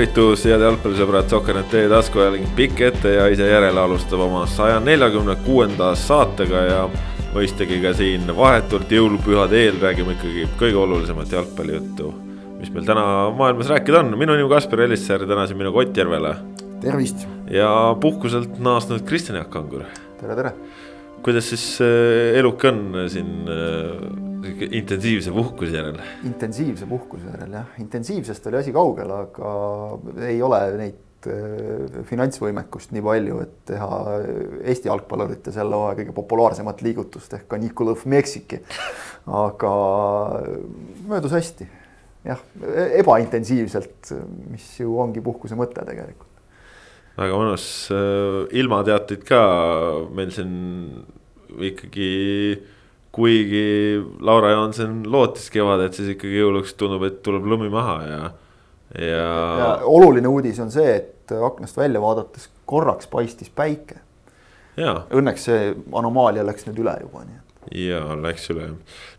tervitus, head jalgpallisõbrad, Sokkernet teie taskuajaling pikk ette ja ise järele alustab oma saja neljakümne kuuenda saatega ja mõistagi ka siin vahetult jõulupühade eel räägime ikkagi kõige olulisemat jalgpallijuttu, mis meil täna maailmas rääkida on. minu nimi Kaspar Elisser, täna siin minu Kottjärvele. tervist. ja puhkuselt naasnud Kristjan Jaak Kangur. tere, tere. Kuidas siis äh, eluke on siin äh, intensiivse puhkuse järel. intensiivse puhkuse järel jah, intensiivsest oli asi kaugel, aga ei ole neid äh, finantsvõimekust nii palju, et teha Eesti jalgpallurite selle hooaja kõige populaarsemat liigutust ehk Caniculov Meksiki. aga möödus hästi, jah, ebaintensiivselt, mis ju ongi puhkuse mõte tegelikult. Väga mõnus, äh, ilmateateid ka meil siin ikkagi kuigi Laura Johansen lootis kevadet, siis ikkagi jõuluks tundub, et tuleb lumi maha ja, ja. ja oluline uudis on see, et aknast välja vaadates korraks paistis päike. Õnneks see anomaalia läks nüüd üle juba, nii et. ja läks üle.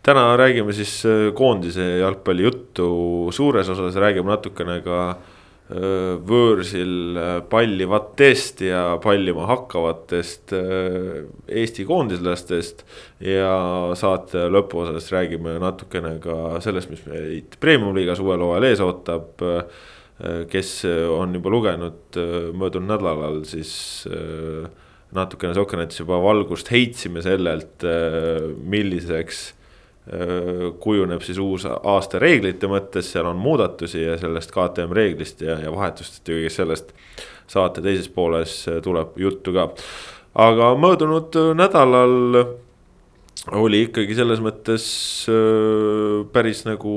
täna räägime siis äh, koondise jalgpalli juttu, suures osas räägime natukene ka võõrsil pallivatest ja pallima hakkavatest Eesti koondislastest. ja saate lõpuosas räägime natukene ka sellest, mis meid premium-liigas uuel hooajal ees ootab. kes on juba lugenud möödunud nädalal, siis natukene Sokkernettis juba valgust heitsime sellelt, milliseks Äh, kujuneb siis uus aasta reeglite mõttes, seal on muudatusi ja sellest KTM reeglist ja, ja vahetustest ja kõigest sellest. saate teises pooles tuleb juttu ka, aga möödunud nädalal oli ikkagi selles mõttes päris nagu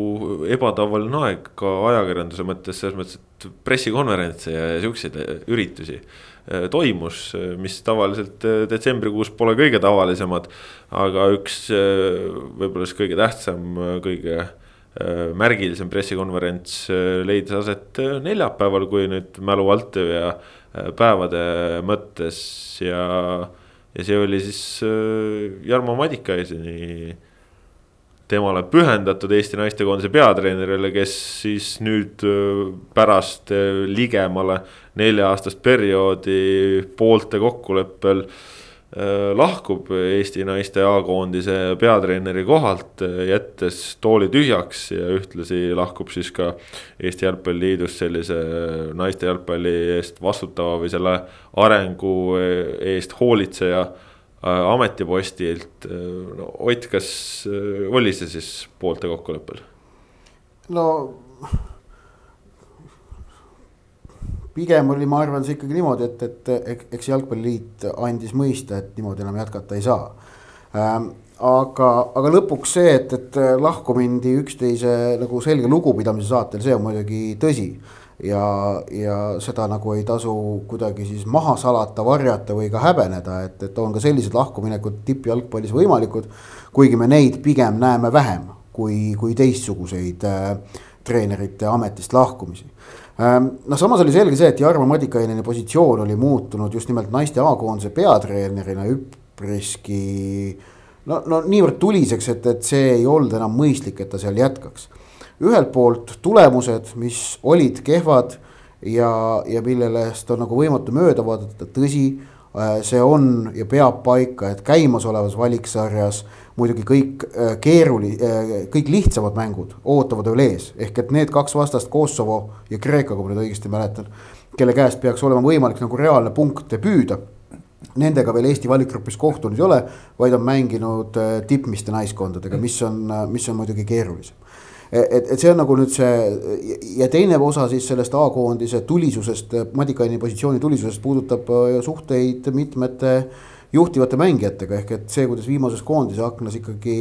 ebatavaline aeg ka ajakirjanduse mõttes, selles mõttes, et pressikonverentse ja siukseid üritusi Äh, toimus, äh, mis tavaliselt äh, detsembrikuus pole kõige tavalisemad. aga üks võib-olla siis kõige tähtsam, kõige märgilisem pressikonverents leidis aset neljapäeval, kui nüüd mälu alt ja päevade mõttes ja. ja see oli siis Jarmo Madikaiseni temale pühendatud Eesti naistekoondise peatreenerile, kes siis nüüd pärast ligemale nelja-aastast perioodi poolte kokkuleppel lahkub Eesti naiste A-koondise peatreeneri kohalt, jättes tooli tühjaks ja ühtlasi lahkub siis ka Eesti Jalgpalliliidust sellise naiste jalgpalli eest vastutava või selle arengu eest hoolitseja ametipostilt. Äh, no Ott, kas äh, oli see siis poolte kokkuleppel? no pigem oli, ma arvan, see ikkagi niimoodi, et, et eks Jalgpalliliit andis mõista, et niimoodi enam jätkata ei saa ähm,. aga, aga lõpuks see, et, et lahku mindi üksteise nagu selge lugupidamise saatel, see on muidugi tõsi ja, ja seda nagu ei tasu kuidagi siis maha salata, varjata või ka häbeneda, et, et on ka sellised lahkuminekud tippjalgpallis võimalikud. kuigi me neid pigem näeme vähem kui, kui teistsuguseid äh, treenerite ametist lahkumisi ähm,. noh, samas oli selge see, et Jarmo Madikaineni positsioon oli muutunud just nimelt naiste A-koondise peatreenerina üpriski no, no niivõrd tuliseks, et, et see ei olnud enam mõistlik, et ta seal jätkaks ühelt poolt tulemused, mis olid kehvad ja, ja millest on nagu võimatu mööda vaadata, tõsi, äh, see on ja peab paika, et käimasolevas valiksarjas muidugi kõik äh, keeruli-, äh, kõik lihtsamad mängud ootavad veel ees, ehk et need kaks vastast, Kosovo ja Kreeka, kui ma nüüd õigesti mäletan, kelle käest peaks olema võimalik nagu reaalne punkte püüda Nendega veel Eesti valikgrupis kohtunud ei ole, vaid on mänginud tippmiste naiskondadega, mis on, mis on muidugi keerulisem et, et see on nagu nüüd see ja teine osa siis sellest A-koondise tulisusest, Madikaini positsiooni tulisusest puudutab äh, suhteid mitmete juhtivate mängijatega, ehk et see, kuidas viimases koondise aknas ikkagi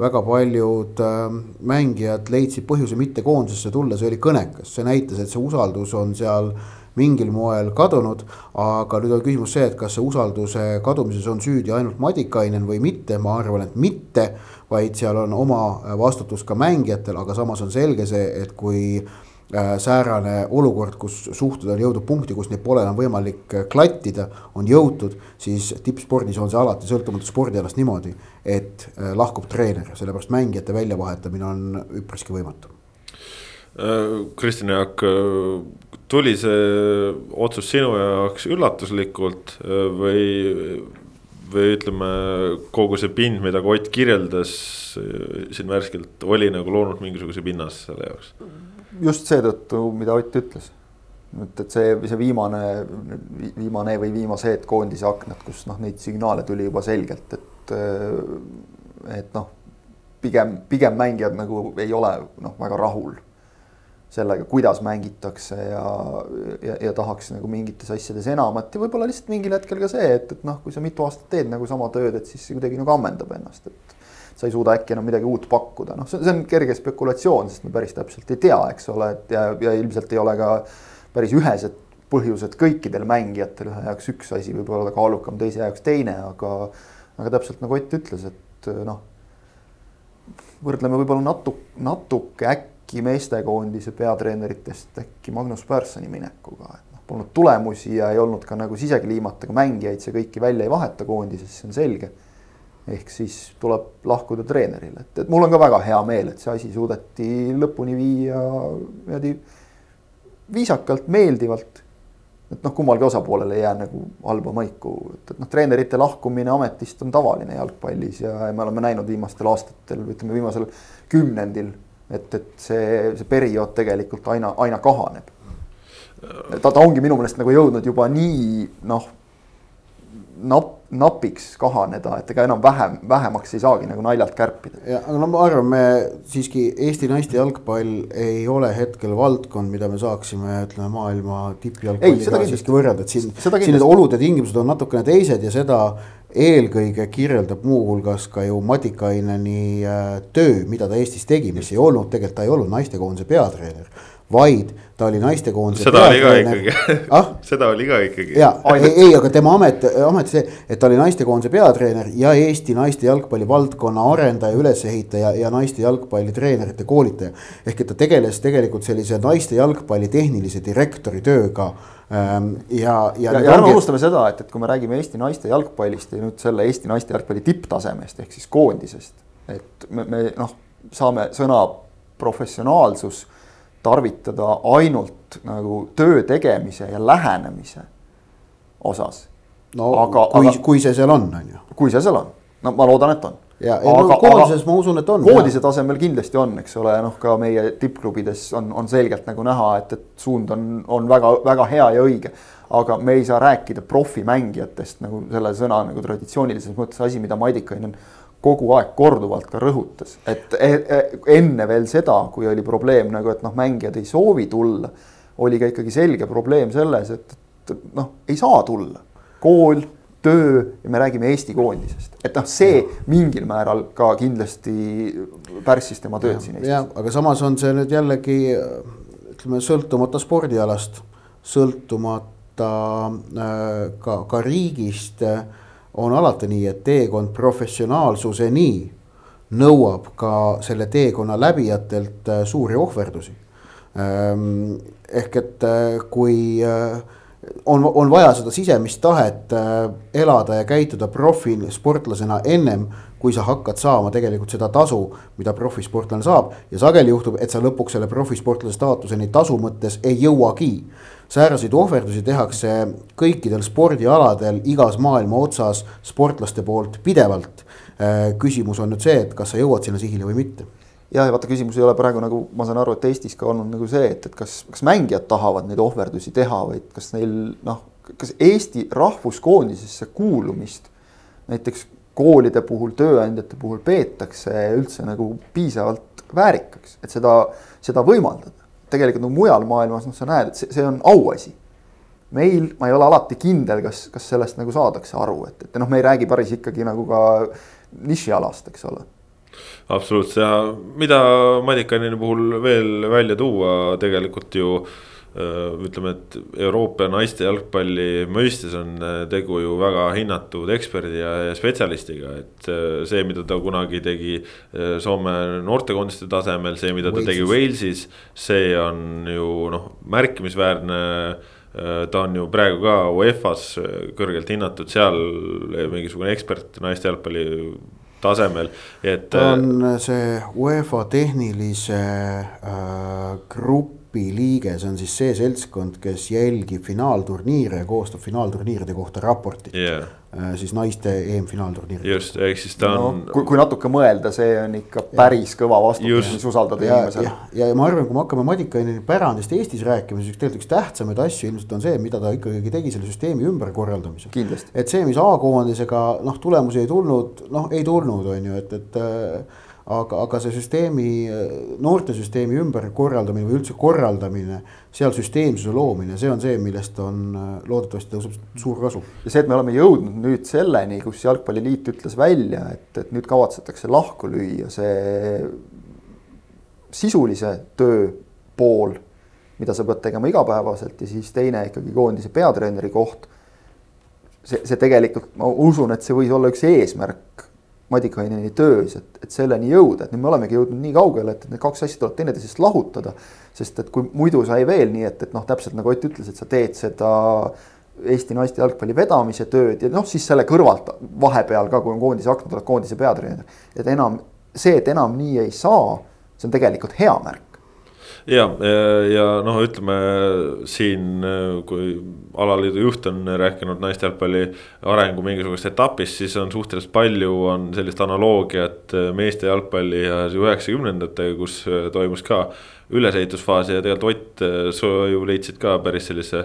väga paljud äh, mängijad leidsid põhjuse mitte koondisesse tulla, see oli kõnekas, see näitas, et see usaldus on seal mingil moel kadunud. aga nüüd on küsimus see, et kas see usalduse kadumises on süüdi ainult Madikainen või mitte, ma arvan, et mitte vaid seal on oma vastutus ka mängijatel, aga samas on selge see, et kui äh, säärane olukord, kus suhted on jõudnud punkti, kus neid pole enam võimalik äh, klattida, on jõutud, siis tippspordis on see alati sõltumata spordialast niimoodi, et äh, lahkub treener, sellepärast mängijate väljavahetamine on üpriski võimatu. Kristjan Jaak, tuli see otsus sinu jaoks üllatuslikult või, või ütleme, kogu see pind, mida Kott kirjeldas siin värskelt, oli nagu loonud mingisuguse pinnase selle jaoks? just seetõttu, mida Ott ütles. et, et see, see viimane, viimane või viimased koondise aknad, kus noh, neid signaale tuli juba selgelt, et, et noh, pigem, pigem mängijad nagu ei ole noh, väga rahul sellega, kuidas mängitakse ja, ja, ja tahaks nagu mingites asjades enamat. Ja võib-olla lihtsalt mingil hetkel ka see, et, et noh, kui sa mitu aastat teed nagu sama tööd, et siis see kuidagi nagu ammendab ennast, et sa ei suuda äkki enam midagi uut pakkuda, noh, see on kerge spekulatsioon, sest me päris täpselt ei tea, eks ole, et ja, ja ilmselt ei ole ka päris ühesed põhjused kõikidel mängijatel, ühe jaoks üks asi võib olla kaalukam, teise jaoks teine, aga aga täpselt nagu Ott ütles, et noh, võrdleme võib-olla natuke, natuke äkki äkki meestekoondise peatreeneritest äkki Magnus Pärssoni minekuga, et noh, polnud tulemusi ja ei olnud ka nagu sisekliimat, aga mängijaid see kõiki välja ei vaheta koondises, see on selge. ehk siis tuleb lahkuda treeneril, et, et mul on ka väga hea meel, et see asi suudeti lõpuni viia niimoodi viisakalt, meeldivalt. et noh, kummalgi osapoolel ei jää nagu halba maiku, et, et noh, treenerite lahkumine ametist on tavaline jalgpallis ja me oleme näinud viimastel aastatel, ütleme viimasel kümnendil et, et see, see periood tegelikult aina, aina kahaneb. ta, ta ongi minu meelest nagu jõudnud juba nii noh, nap-, napiks kahaneda, et ega enam vähem, vähemaks ei saagi nagu naljalt kärpida. ja, aga no ma arvan, me siiski Eesti naiste jalgpall ei ole hetkel valdkond, mida me saaksime, ütleme maailma tippjalgpalliga siiski võrrelda, et siin, siin need olud ja tingimused on natukene teised ja seda eelkõige kirjeldab muuhulgas ka ju Matikaineni äh, töö, mida ta Eestis tegi, mis ei olnud, tegelikult ta ei olnud naistekoondise peatreener. vaid ta oli naistekoondise. seda oli ka ikkagi ah? seda oli ka ikkagi. ja, ei, ei, aga tema amet, amet see, et ta oli naistekoondise peatreener ja Eesti naiste jalgpalli valdkonna arendaja, ülesehitaja ja naiste jalgpalli treenerite koolitaja. ehk et ta tegeles tegelikult sellise naiste jalgpalli tehnilise direktori tööga Ehm, ja, ja. ja, ja ärme unustame seda, et, et kui me räägime Eesti naiste jalgpallist ja nüüd selle Eesti naiste jalgpalli tipptasemest ehk siis koondisest. et me, me noh, saame sõna professionaalsus tarvitada ainult nagu töö tegemise ja lähenemise osas. no aga, kui, kui see seal on, on ju. kui see seal on, no ma loodan, et on ja, ja aga, no, koondises ma usun, et on. koondise tasemel kindlasti on, eks ole, noh, ka meie tippklubides on, on selgelt nagu näha, et, et suund on, on väga-väga hea ja õige. aga me ei saa rääkida profimängijatest nagu selle sõna nagu traditsioonilises mõttes asi, mida Madikainen kogu aeg korduvalt ka rõhutas, et e, e, enne veel seda, kui oli probleem nagu, et noh, mängijad ei soovi tulla, oli ka ikkagi selge probleem selles, et, et noh, ei saa tulla. kool töö ja me räägime Eesti koondisest, et noh, see mingil määral ka kindlasti pärssis tema tööd siin Eestis. aga samas on see nüüd jällegi ütleme, sõltumata spordialast, sõltumata äh, ka, ka riigist äh, on alati nii, et teekond professionaalsuseni nõuab ka selle teekonna läbijatelt äh, suuri ohverdusi. Ähm, ehk et kui on, on vaja seda sisemist tahet äh, elada ja käituda profisportlasena ennem, kui sa hakkad saama tegelikult seda tasu, mida profisportlane saab. ja sageli juhtub, et sa lõpuks selle profisportlase staatuseni tasu mõttes ei jõuagi. sääraseid ohverdusi tehakse kõikidel spordialadel igas maailma otsas sportlaste poolt pidevalt. Äh, küsimus on nüüd see, et kas sa jõuad sinna sihile või mitte jah, ja vaata, küsimus ei ole praegu nagu ma saan aru, et Eestis ka olnud nagu see, et, et kas, kas mängijad tahavad neid ohverdusi teha, vaid kas neil noh, kas Eesti rahvuskoondisesse kuulumist näiteks koolide puhul, tööandjate puhul peetakse üldse nagu piisavalt väärikaks, et seda, seda võimaldada. tegelikult nagu mujal maailmas, noh, sa näed, et see, see on auasi. meil, ma ei ole alati kindel, kas, kas sellest nagu saadakse aru, et, et noh, me ei räägi päris ikkagi nagu ka nišialast, eks ole absoluutselt ja mida Madikanini puhul veel välja tuua tegelikult ju äh, ütleme, et Euroopa naiste jalgpalli mõistes on äh, tegu ju väga hinnatud eksperdi ja, spetsialistiga, et äh, see, mida ta kunagi tegi Soome noortekoondiste tasemel, see, mida ta Walesis. tegi Walesis, see on ju noh, märkimisväärne ta on ju praegu ka UEFA-s kõrgelt hinnatud, seal mingisugune ekspert naiste jalgpalli tasemel, et. ta on see UEFA tehnilise äh, grupi liige, see on siis see seltskond, kes jälgib finaalturniire ja koostab finaalturniiride kohta raportit yeah Äh, siis naiste EM-finaalturniiril. just, ehk siis ta on no,. kui, kui natuke mõelda, see on ikka päris ja. kõva vastutus, mis usaldada inimesele. ja, ja ma arvan, kui me hakkame Madikaineni pärandist Eestis rääkima, siis tegelikult üks tähtsamaid asju ilmselt on see, mida ta ikkagi tegi selle süsteemi ümberkorraldamisel. et see, mis A-koondisega noh, tulemusi ei tulnud, noh ei tulnud, on ju, et, et äh, aga, aga see süsteemi, noortesüsteemi ümberkorraldamine või üldse korraldamine, seal süsteemsuse loomine, see on see, millest on loodetavasti tõuseb suur kasu. ja see, et me oleme jõudnud nüüd selleni, kus Jalgpalliliit ütles välja, et, et nüüd kavatsetakse lahku lüüa see sisulise töö pool, mida sa pead tegema igapäevaselt ja siis teine ikkagi koondise peatreeneri koht. see, see tegelikult, ma usun, et see võis olla üks eesmärk Madikaineni töös, et, et selleni jõuda, et nüüd me olemegi jõudnud nii kaugele, et need kaks asja tuleb teineteisest lahutada. sest et kui muidu sai veel nii, et, et noh, täpselt nagu Ott ütles, et sa teed seda Eesti naiste jalgpalli vedamise tööd ja noh, siis selle kõrvalt vahepeal ka, kui on koondise aknad, oled koondise peatreener. et enam see, et enam nii ei saa, see on tegelikult hea märk ja, ja noh, ütleme siin, kui alaliidu juht on rääkinud naiste jalgpalli arengu mingisugusest etapist, siis on suhteliselt palju, on sellist analoogiat meeste jalgpalli ja üheksakümnendatega, kus toimus ka ülesehitusfaas ja tegelikult Ott, sa ju leidsid ka päris sellise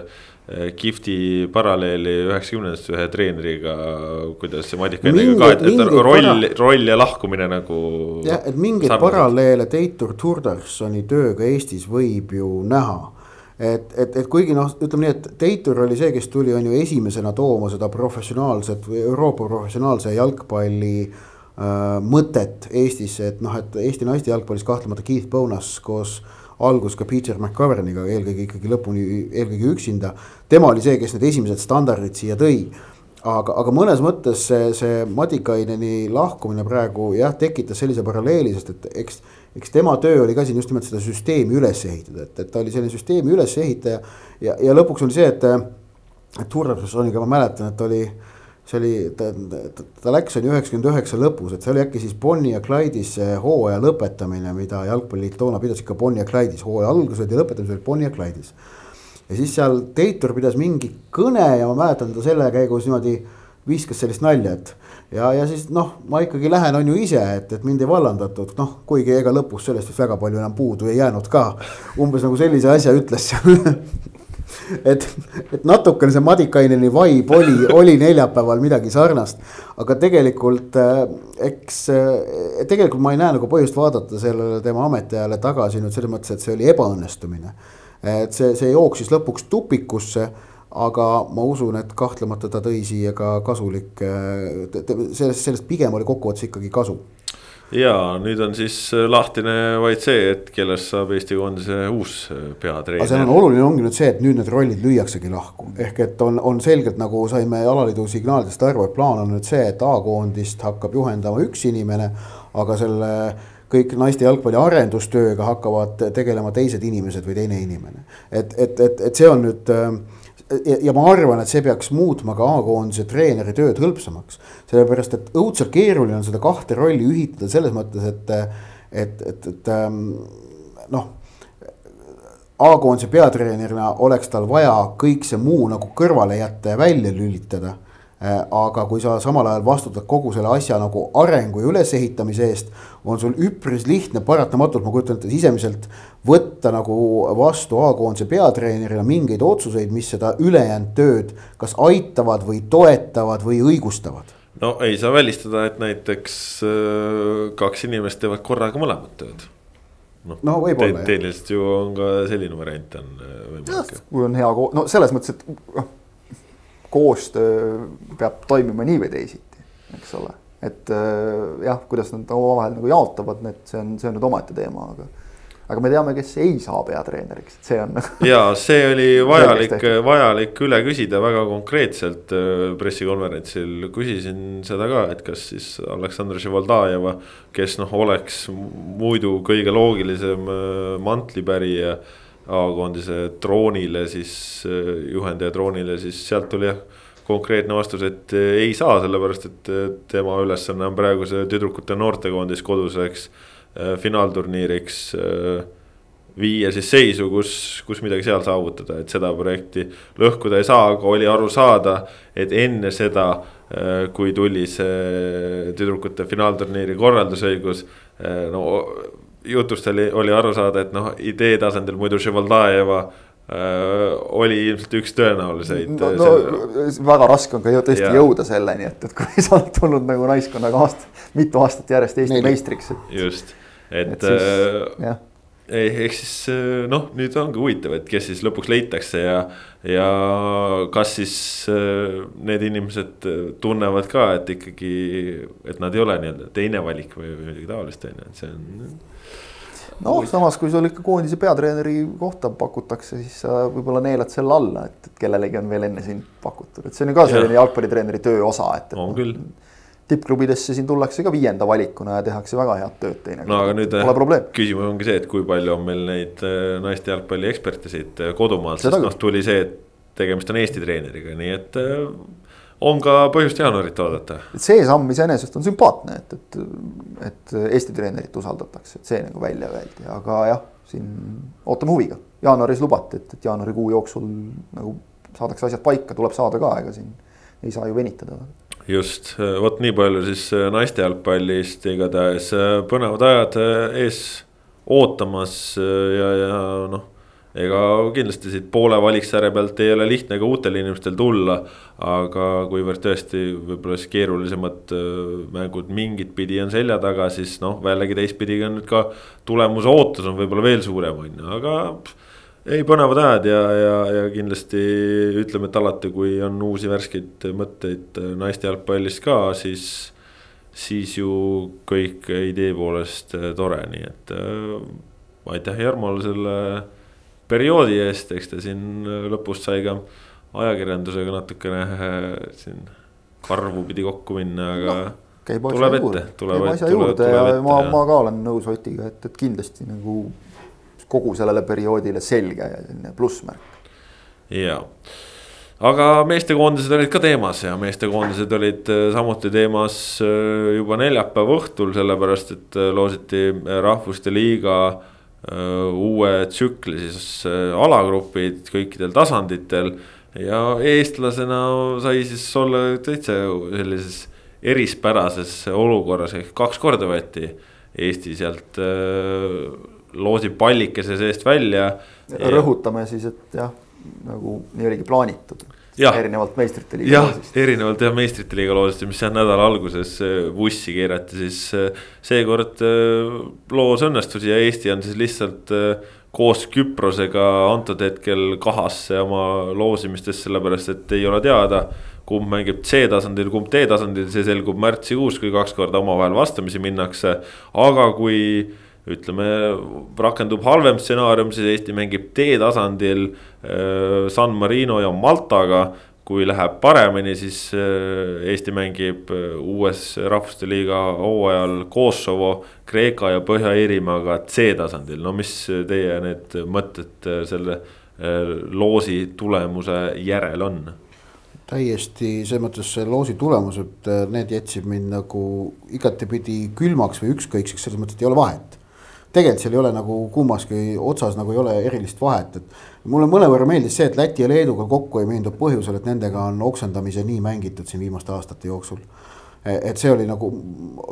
kihvti paralleeli üheksakümnendast ühe treeneriga, kuidas see Madika ennega ka, et, et roll, roll ja lahkumine nagu. jah, et mingeid paralleele Teitur Turdarsoni tööga Eestis võib ju näha et, et, et kuigi noh, ütleme nii, et Teitur oli see, kes tuli, on ju esimesena tooma seda professionaalset või Euroopa professionaalse jalgpalli äh, mõtet Eestisse, et noh, et Eesti naiste jalgpallis kahtlemata Keith Bonas koos äh, algus ka Peter McCoverniga eelkõige ikkagi lõpuni, eelkõige üksinda. tema oli see, kes need esimesed standardid siia tõi. aga, aga mõnes mõttes see, see Madikaineni lahkumine praegu jah, tekitas sellise paralleeli, sest et eks, eks tema töö oli ka siin just nimelt seda süsteemi üles ehitada, et, et ta oli selline süsteemi ülesehitaja. ja, ja lõpuks oli see, et, et Turdarsoniga ma mäletan, et oli see oli, ta, ta, ta läks ju üheksakümmend üheksa lõpus, et see oli äkki siis Bonni ja Clyde'is hooaja lõpetamine, mida jalgpalliliit toona pidas ikka Bonni ja Clyde'is, hooaja algused ja lõpetamised olid Bonni ja Clyde'is. ja siis seal Teitur pidas mingi kõne ja ma mäletan ta selle käigus niimoodi viskas sellist nalja, et ja, ja siis noh, ma ikkagi lähen, on ju ise, et, et mind ei vallandatud, noh, kuigi ega lõpus sellest vist väga palju enam puudu ei jäänud ka. umbes nagu sellise asja ütles seal et, et natukene see Madikaineni vibe oli, oli neljapäeval midagi sarnast. aga tegelikult äh, eks äh, tegelikult ma ei näe nagu põhjust vaadata sellele tema ametiajale tagasi nüüd selles mõttes, et see oli ebaõnnestumine. et see, see jooksis lõpuks tupikusse aga ma usun, et kahtlemata ta tõi siia ka kasulikke, sellest, sellest pigem oli kokkuvõttes ikkagi kasu ja nüüd on siis äh, lahtine vaid see, et kellest saab Eesti koondise uus äh, peatreener. seal on oluline ongi nüüd see, et nüüd need rollid lüüaksegi lahku, ehk et on, on selgelt nagu saime alaliidu signaalidest aru, et plaan on nüüd see, et A-koondist hakkab juhendama üks inimene, aga selle kõik naiste jalgpalli arendustööga hakkavad tegelema teised inimesed või teine inimene. et, et, et, et see on nüüd äh, ja, ma arvan, et see peaks muutma ka A-koondise treeneri tööd hõlpsamaks. sellepärast, et õudselt keeruline on seda kahte rolli ühitada selles mõttes, et, et, et, et ähm, noh. A-koondise peatreenerina oleks tal vaja kõik see muu nagu kõrvale jätta ja välja lülitada aga kui sa samal ajal vastutad kogu selle asja nagu arengu ja ülesehitamise eest, on sul üpris lihtne paratamatult, ma kujutan ette sisemiselt võtta nagu vastu A-koondise peatreenerina mingeid otsuseid, mis seda ülejäänud tööd kas aitavad või toetavad või õigustavad no ei saa välistada, et näiteks äh, kaks inimest teevad korraga mõlemat tööd. noh no, võib-olla te,. tehniliselt ju on ka selline variant on äh, võimalik. kui on hea, no selles mõttes, et noh koostöö peab toimima nii või teisiti, eks ole. et äh, jah, kuidas nad omavahel nagu jaotavad need, see on, see on nüüd omaette teema, aga aga me teame, kes ei saa peatreeneriks, et see on. ja see oli vajalik, vajalik üle küsida väga konkreetselt äh, pressikonverentsil, küsisin seda ka, et kas siis Aleksandr Živoldajeva, kes noh, oleks muidu kõige loogilisem äh, mantlipärija A-koondise troonile siis, juhendaja troonile, siis sealt tuli jah konkreetne vastus, et ei saa, sellepärast et tema ülesanne on praegu see tüdrukute noortekoondis koduseks finaalturniiriks viia siis seisu, kus, kus midagi seal saavutada, et seda projekti lõhkuda ei saa, aga oli aru saada, et enne seda, kui tuli see tüdrukute finaalturniiri korraldusõigus, no jutust oli, oli aru saada, et noh, idee tasandil muidu Ševaldajeva äh, oli ilmselt üks tõenäoliseid no,. no see... väga raske on ka tõesti ja. jõuda selleni, et, et kui sa oled tulnud nagu naiskonnaga aasta, mitu aastat järjest Eesti Neil. meistriks. just, et, et siis, äh, ehk siis eh, noh, nüüd ongi huvitav, et kes siis lõpuks leitakse ja, ja kas siis eh, need inimesed eh, tunnevad ka, et ikkagi, et nad ei ole nii-öelda teine valik või, või midagi taolist, on ju, et see on. Noh, samas kui sul ikka koondise peatreeneri kohta pakutakse, siis sa võib-olla neelad selle alla, et, kellelegi on veel enne sind pakutud, et see on ju ka selline jalgpallitreeneri töö osa, et, et. on küll. tippklubidesse siin tullakse ka viienda valikuna ja tehakse väga head tööd teinekord. no aga nüüd äh, küsimus ongi see, et kui palju on meil neid äh, naiste jalgpalli eksperte siit äh, kodumaalt, sest noh, tuli see, et tegemist on Eesti treeneriga, nii et on ka põhjust jaanuarit oodata. see samm iseenesest on sümpaatne, et, et, et Eesti treenerit usaldatakse, et see nagu välja öeldi, aga jah, siin ootame huviga. jaanuaris lubati, et, et jaanuarikuu jooksul nagu saadakse asjad paika, tuleb saada ka, ega siin ei saa ju venitada just, vot nii palju siis äh, naiste jalgpallist, igatahes äh, põnevad ajad äh, ees ootamas ja, ja noh. ega kindlasti siit poole valiksarja pealt ei ole lihtne ka uutel inimestel tulla. Aga kuivõrd tõesti võib-olla siis keerulisemad mängud mingit pidi on selja taga, siis noh, jällegi teistpidi on nüüd ka tulemuse ootus on võib-olla veel suurem, on ju, aga ei, põnevad ajad ja, ja, ja kindlasti ütleme, et alati, kui on uusi värskeid mõtteid naiste jalgpallist ka, siis. siis ju kõik idee poolest tore, nii et äh, aitäh Jarmole selle perioodi eest, eks ta siin lõpus sai ka ajakirjandusega natukene äh, siin karvu pidi kokku minna, aga no käib asja juurde, käib asja juurde ja ma, ma ka olen nõus Otiga, et, et kindlasti nagu kogu sellele perioodile selge plussmärk. ja, aga meestekoondised olid ka teemas ja meestekoondised olid äh, samuti teemas äh, juba neljapäeva õhtul, sellepärast et loositi Rahvuste Liiga uue tsükli siis alagrupid kõikidel tasanditel. Ja eestlasena sai siis olla täitsa sellises erispärases olukorras ehk kaks korda võeti Eesti sealt loosib pallikese seest välja. rõhutame siis, et jah, nagu nii oligi plaanitud. Erinevalt meistrite liiga jah, loosist. erinevalt jah meistrite liiga loosist, mis jah nädala alguses vussi keerati, siis äh, seekord äh, loos õnnestus ja Eesti on siis lihtsalt koos Küprosega antud hetkel kahasse oma loosimistes, sellepärast et ei ole teada kumb mängib C-tasandil, kumb D-tasandil, see selgub märtsikuus, kui kaks korda omavahel vastamisi minnakse. aga kui ütleme, rakendub halvem stsenaarium, siis Eesti mängib D-tasandil äh, San Marino ja Maltaga. kui läheb paremini, siis äh, Eesti mängib äh, uues rahvuste liiga hooajal Kosovo, Kreeka ja Põhja-Iirimaaga C-tasandil, no mis teie need mõtted selle loosi tulemuse järel on? täiesti selles mõttes see loosi tulemused, need jätsid mind nagu igatepidi külmaks või ükskõikseks, selles mõttes, et ei ole vahet tegelikult seal ei ole nagu kummaski otsas nagu ei ole erilist vahet, et mulle mõnevõrra meeldis see, et Läti ja Leeduga kokku ei mindud põhjusel, et nendega on oksendamise nii mängitud siin viimaste aastate jooksul. et see oli nagu,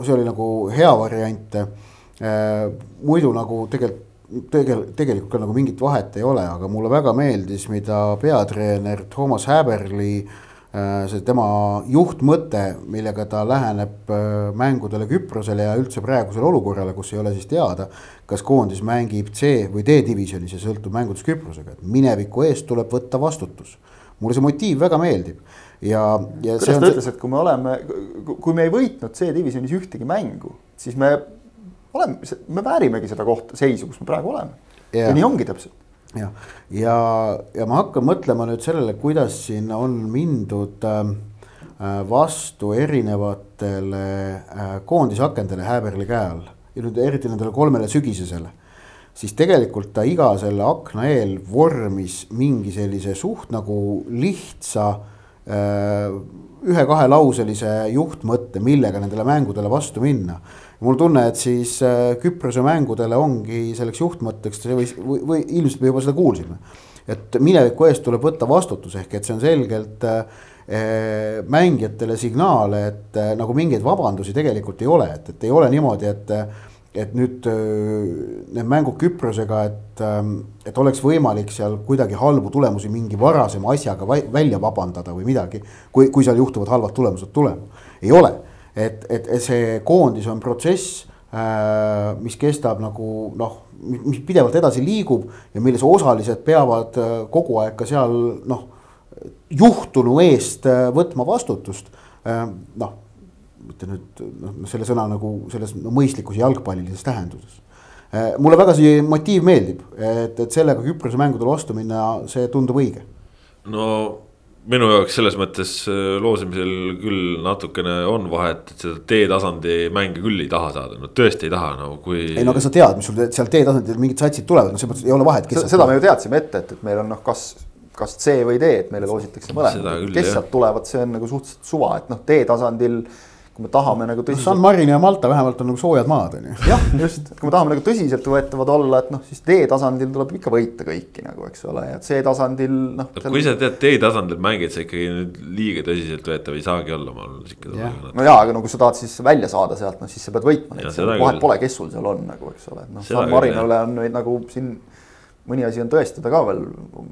see oli nagu hea variant. muidu nagu tegelikult tegel-, tegelikult ka nagu mingit vahet ei ole, aga mulle väga meeldis, mida peatreener Toomas Häberli Äh, see tema juhtmõte, millega ta läheneb äh, mängudele Küprosele ja üldse praegusele olukorrale, kus ei ole siis teada, kas koondis mängib C või D-divisjonis ja sõltub mängudest Küprosega, et mineviku eest tuleb võtta vastutus. mulle see motiiv väga meeldib ja, ja. kuidas ta ütles, et kui me oleme, kui me ei võitnud C-divisjonis ühtegi mängu, siis me oleme, me väärimegi seda kohta, seisu, kus me praegu oleme. ja nii ongi täpselt jah, ja, ja ma hakkan mõtlema nüüd sellele, kuidas siin on mindud ähm, äh, vastu erinevatele äh, koondisakendele Häberli käe all ja nüüd eriti nendele kolmele sügisesele. siis tegelikult ta iga selle akna eel vormis mingi sellise suht nagu lihtsa ühe-kahelauselise juhtmõtte, millega nendele mängudele vastu minna. Mul tunne, et siis äh, Küprose mängudele ongi selleks juhtmõtteks või, või, või ilmselt me juba seda kuulsime. et mineviku eest tuleb võtta vastutus, ehk et see on selgelt äh, mängijatele signaale, et äh, nagu mingeid vabandusi tegelikult ei ole, et, et ei ole niimoodi, et et nüüd need mängud Küprosega, et, et oleks võimalik seal kuidagi halbu tulemusi mingi varasema asjaga välja vabandada või midagi. kui, kui seal juhtuvad halvad tulemused tulema, ei ole, et, et see koondis on protsess, mis kestab nagu noh, mis pidevalt edasi liigub ja milles osalised peavad kogu aeg ka seal noh, juhtunu eest võtma vastutust, noh mitte nüüd noh, selle sõna nagu selles no, mõistlikus jalgpallilises tähenduses. Äh, mulle väga see motiiv meeldib, et, et sellega Küprose mängudele vastu minna, see tundub õige. no minu jaoks selles mõttes äh, loosimisel küll natukene on vahet, et seda D-tasandi mänge küll ei taha saada, no tõesti ei taha, no kui. ei no aga sa tead, mis sul seal D-tasandil mingid satsid tulevad, no selles mõttes ei ole vahet. seda me ju teadsime ette, et, et meil on noh, kas, kas C või D, et meile loositakse mõlemad, kes sealt tulevad, see on nagu suhteliselt suva, et noh, D-tasandil kui me tahame nagu tõsiselt. San Marino ja Malta vähemalt on nagu soojad maad on ju. jah, just, kui me tahame nagu tõsiseltvõetavad olla, et noh, siis D-tasandil tuleb ikka võita kõiki nagu, eks ole, ja C-tasandil noh. Seal... kui sa tead D-tasandil mängid, sa ikkagi nüüd liiga tõsiseltvõetav ei saagi olla, ma olen sihuke. no jaa, aga no kui sa tahad siis välja saada sealt, noh siis sa pead võitma, vahet pole, kes sul seal on nagu, eks ole, noh San Marinole on neid nagu siin mõni asi on tõestada ka veel,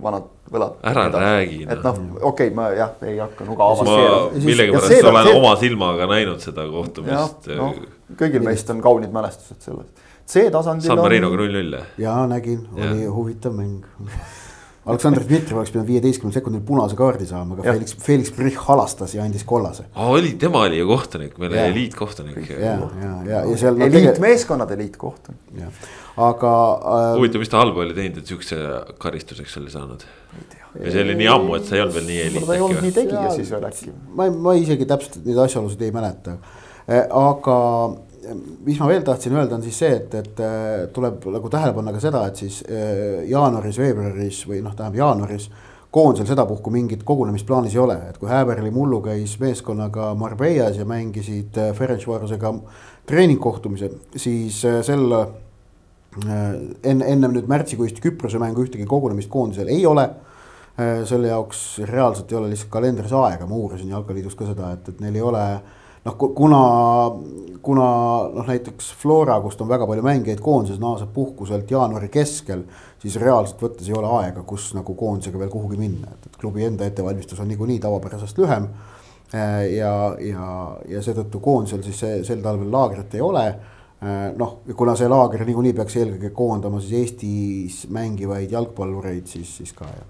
vanad võlad. ära räägi. et noh, okei okay,, ma jah, ei hakka nuga avaseerima. millegipärast olen see... oma silmaga näinud seda kohtumist. No, kõigil meist on kaunid mälestused sellest. C-tasandil San Marinoga null-null. jaa, nägin, oli ja. huvitav mäng Aleksandr Dmitrijev oleks pidanud viieteistkümnendal sekundil punase kaardi saama, aga ja. Felix, Felix Brich halastas ja andis kollase. aa, oli, tema oli ju kohtunik, meil oli eliitkohtunik. ja, ja, ja, ja seal. eliitmeeskonnad eliitkohtunik aga äh,. huvitav, mis ta halba oli teinud, et siukse karistuseks oli saanud? ja see oli nii ammu, et see ei olnud veel nii eliit. ta ei olnud nii tegija siis veel äkki. ma, ma isegi täpselt neid asjaolusid ei mäleta. Äh, aga mis ma veel tahtsin öelda, on siis see, et, et äh, tuleb nagu tähele panna ka seda, et siis äh, jaanuaris-veebruaris või noh, tähendab jaanuaris koondisel sedapuhku mingit kogunemist plaanis ei ole, et kui Häberli mullu käis meeskonnaga Marbellas ja mängisid Ferencvarosega treeningkohtumise, siis sel Äh, enne, ennem nüüd märtsikuist Küprose mängu ühtegi kogunemist koondisel ei ole. Äh, selle jaoks reaalselt ei ole lihtsalt kalendris aega, ma uurisin Jalkaliidus ka seda, et, et neil ei ole noh, kuna, kuna noh, näiteks Flora, kust on väga palju mängijaid koondises, naaseb puhkuselt jaanuari keskel, siis reaalselt võttes ei ole aega, kus nagu koondisega veel kuhugi minna, et, et klubi enda ettevalmistus on niikuinii tavapärasest lühem. Äh, ja, ja, ja seetõttu koondisel siis see, sel talvel laagrit ei ole Äh, noh, kuna see laager niikuinii peaks eelkõige koondama siis Eestis mängivaid jalgpallureid, siis, siis ka jah.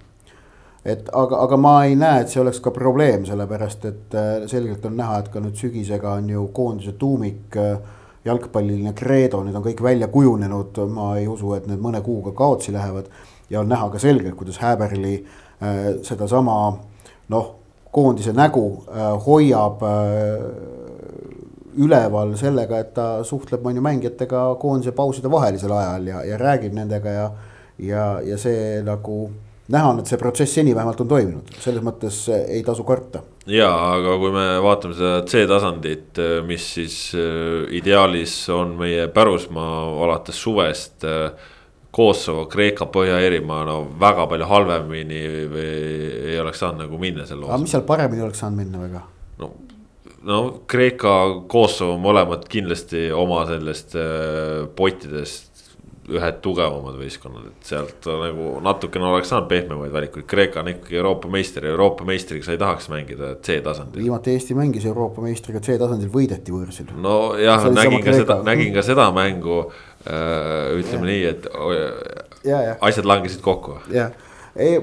et aga, aga ma ei näe, et see oleks ka probleem, sellepärast et äh, selgelt on näha, et ka nüüd sügisega on ju koondise tuumik äh, jalgpalliline kreedo, need on kõik välja kujunenud, ma ei usu, et need mõne kuuga kaotsi lähevad. ja on näha ka selgelt, kuidas Häberli äh, sedasama noh, koondise nägu äh, hoiab äh, üleval sellega, et ta suhtleb, on ju, mängijatega koondise pauside vahelisel ajal ja, ja räägib nendega ja. ja, ja see nagu näha on, et see protsess seni vähemalt on toiminud, selles mõttes ei tasu karta. ja, aga kui me vaatame seda C-tasandit, mis siis äh, ideaalis on meie pärusmaa alates suvest. Äh, Kosovo, Kreeka, Põhja-Iirimaa, no väga palju halvemini või ei oleks saanud nagu minna selle. aga mis seal paremini oleks saanud minna väga? No Kreeka, Kosovo mõlemad kindlasti oma sellest äh, pottidest ühed tugevamad võistkonnad, et sealt nagu natukene oleks saanud pehmemaid valikuid, Kreeka on ikkagi Euroopa meister ja Euroopa meistriga sa ei tahaks mängida C-tasandil. viimati Eesti mängis Euroopa meistriga C-tasandil, võideti võõrsil. nojah, nägin ka seda, nägin ka seda mängu äh,. ütleme ja. nii, et ja, ja. asjad langesid kokku. jah, ei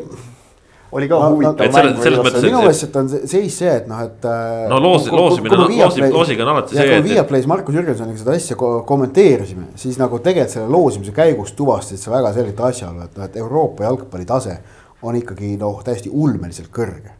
oli ka huvitav mäng. minu meelest on seis see, et noh, et. Äh, no loos, loosimine, loosi, loosiga on alati see. kui me Viaplay's Markus Jürgensoniga seda asja kommenteerisime, siis nagu tegelikult selle loosimise käigus tuvastasid sa väga selget asjaolu, et noh, et Euroopa jalgpalli tase on ikkagi noh, täiesti ulmeliselt kõrge